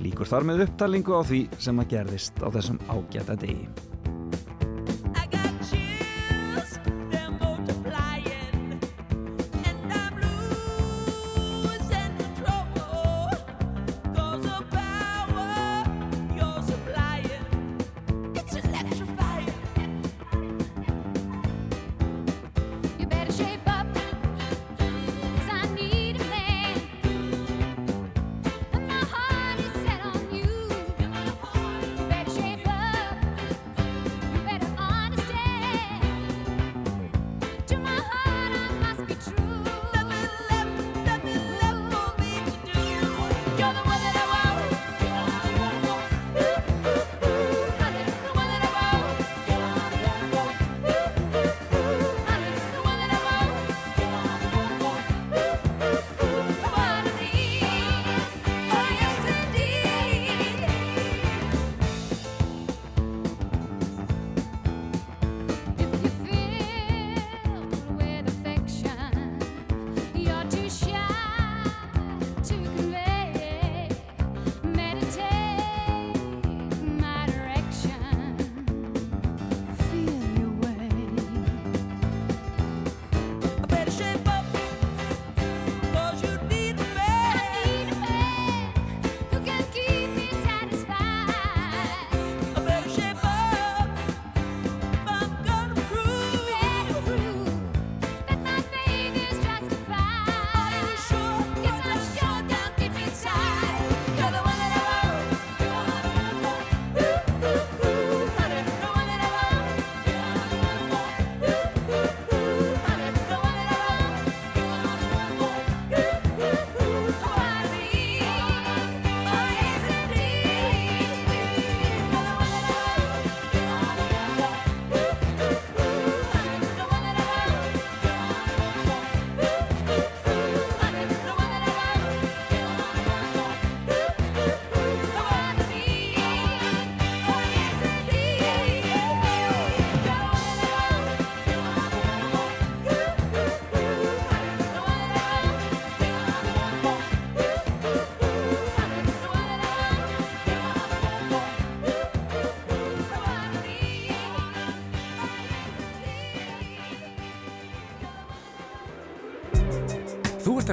Líkur þar með upptalingu á því sem að gerðist á þessum ágæta degi.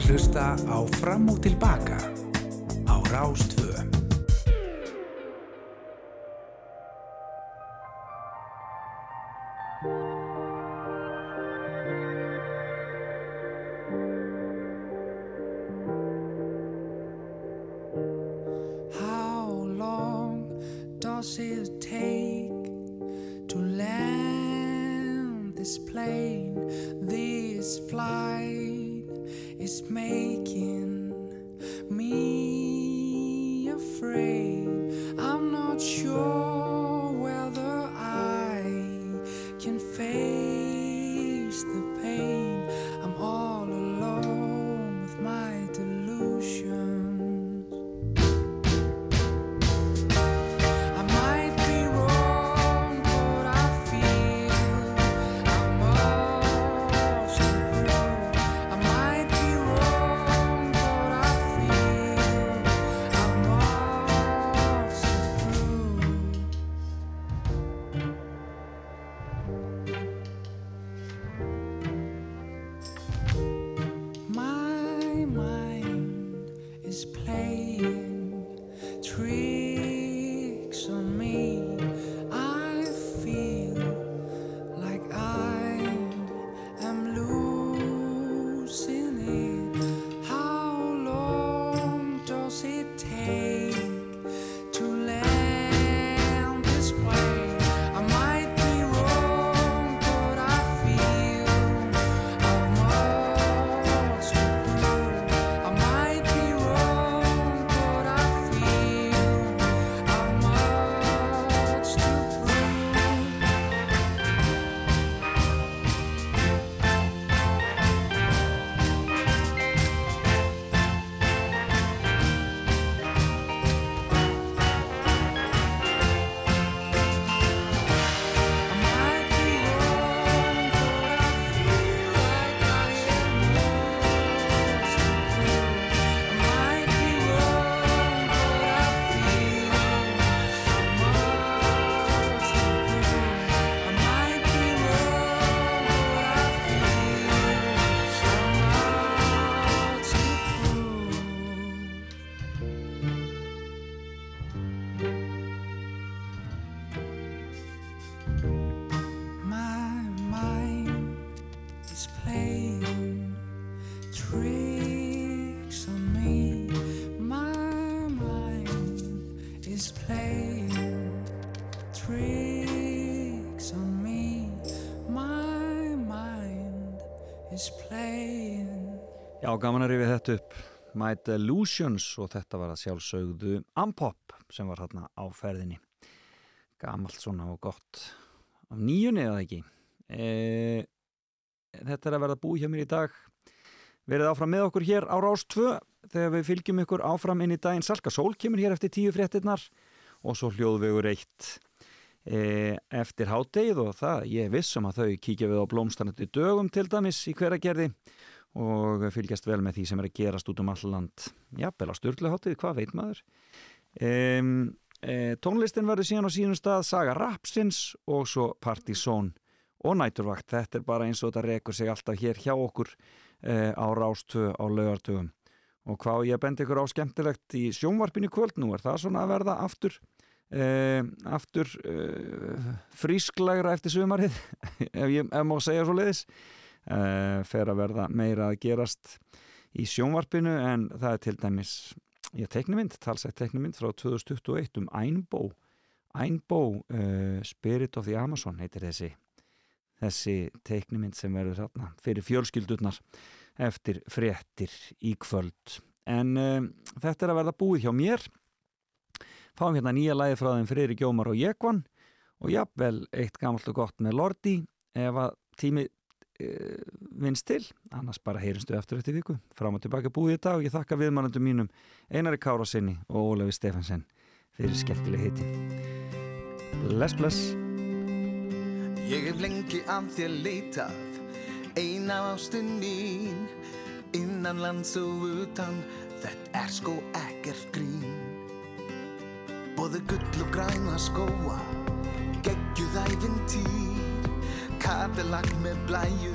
Hlusta á Fram og Tilbaka Já, gaman að rifja þetta upp. My Delusions og þetta var að sjálfsögðu Ampop sem var hérna á ferðinni. Gamalt svona og gott. Af nýjunni eða ekki? E, Þetta er að verða búið hjá mér í dag. Verið áfram með okkur hér á Rás 2 þegar við fylgjum ykkur áfram inn í daginn. Salka Sól kemur hér eftir tíu fréttinnar og svo hljóðvegur eitt e, eftir hádegið og það ég er viss um að þau kíkja við á blómstannandi dögum til dæmis í hveragerði og fylgjast vel með því sem er að gerast út um all land. Jafnvel á styrluháttið, hvað veit maður? Um, e, tónlistin verður síðan á sínum stað Saga Rapsins og svo Partizón og Næturvakt, þetta er bara eins og þetta rekur sig alltaf hér hjá okkur e, á Rástöðu á laugartögum og hvað ég að benda ykkur á skemmtilegt í sjónvarpinu kvöld? Nú er það svona að verða aftur e, aftur e, frísklegra eftir sumarið [laughs] ef ég ef má segja svo leiðis uh, fer að verða meira að gerast í sjónvarpinu en það er til dæmis ég teiknumind, talsætt teiknumind frá 2021 um Einbó Einbó uh, Spirit of the Amazon heitir þessi þessi teiknumind sem verður þarna fyrir fjölskyldurnar eftir fréttir í kvöld. En uh, þetta er að verða búið hjá mér. Fáum hérna nýja læði frá þeim Freyri Gjómar og Jekvan og jafnvel eitt gamalt og gott með Lordi. Ef að tími vinst til, annars bara heyrinstu eftir eftir viku, fram og tilbaka búið í dag. Og ég þakka viðmannandum mínum Einari Kára sinni og Ólefi Stefansen fyrir skemmtileg heiti Bless bless. Ég hef lengi af þér leitað Eina ástin mín. Innan lands og utan Þetta er sko ekkert grín. Bóði gull og græna skóa Geggjuð æfintýr Kadilag með blæju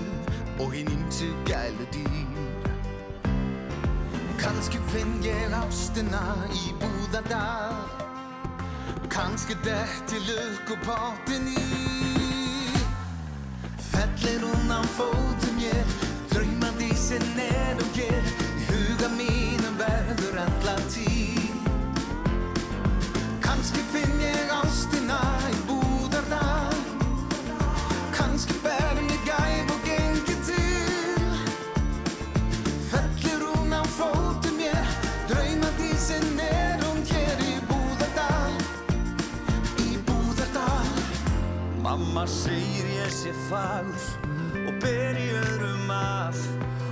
Og hinn ímsu gælu dýr Kanski finn ég ástina í búðardal Kanski detti lukkupottin í Fellir hún á fótum ég Draumandi sem neðum hér Í huga mínum verður alla tíð Kanski finn ég ástina í Mamma segir ég sé fagur og ber í öðrum af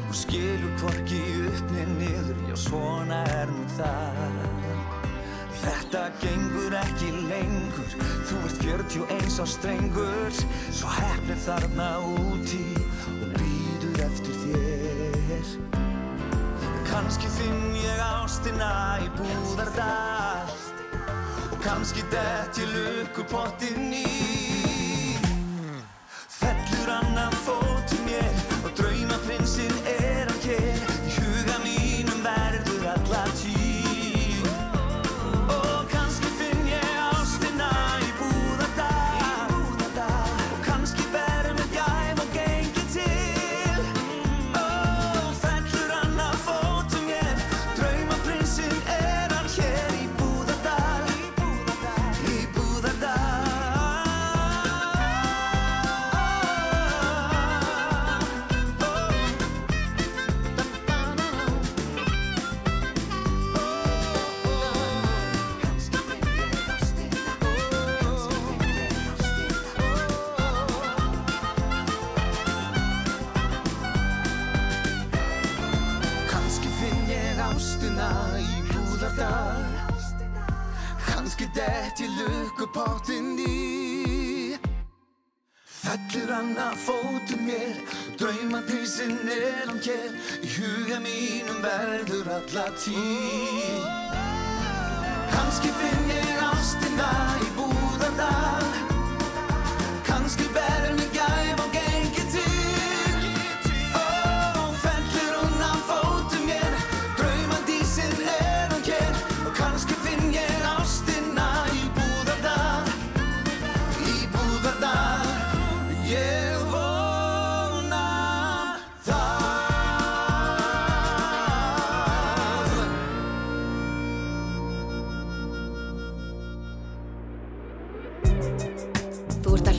og skilur hvorki upp niður niður, já svona er nú það. Þetta gengur ekki lengur, þú ert 41 á strengur Svo hefnir þarna úti og býður eftir þér. Kanski finn ég ástina í búðardal. Og kannski dett ég lukkupottin í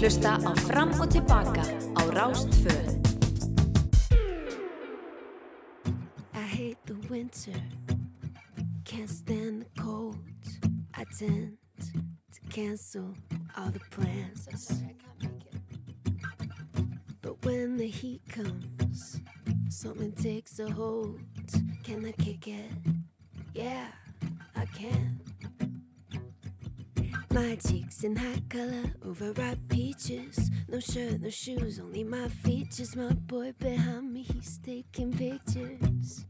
hlusta á Fram og Tilbaka á Rástfö. I hate the winter, can't stand the cold. I tend to cancel all the plans. But when the heat comes, something takes a hold. Can I kick it? Yeah, I can. My cheeks in hot color, overripe peaches. Shirt, no shoes, only my features. My boy behind me, he's taking pictures.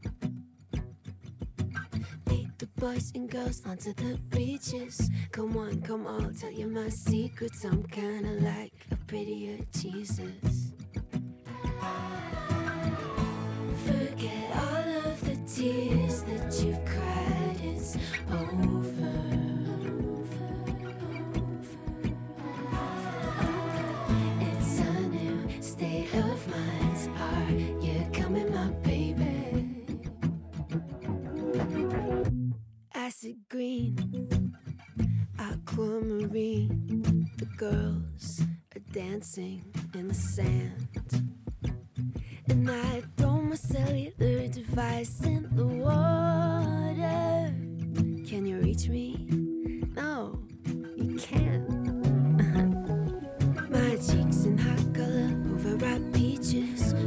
Lead the boys and girls onto the beaches. Come on, come on, tell you my secrets. I'm kinda like a prettier Jesus. Forget all of the tears that you've cried, it's over. Of mind. Are you coming, my baby? Acid green, aquamarine. The girls are dancing in the sand. And I throw my cellular device in the water. Can you reach me? No, you can't.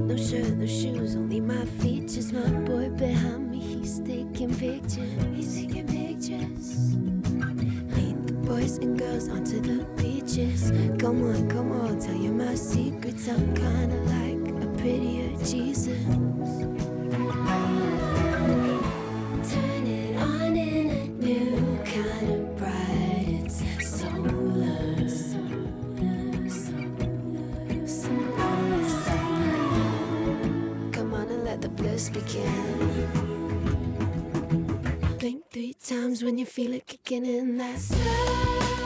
No shirt, no shoes, only my features. My boy behind me, he's taking pictures. He's taking pictures. Lead the boys and girls onto the beaches. Come on, come on, tell you my secrets. I'm kinda like a prettier Jesus. Turn it on in a new just began. Blink three times when you feel it kicking in. That's.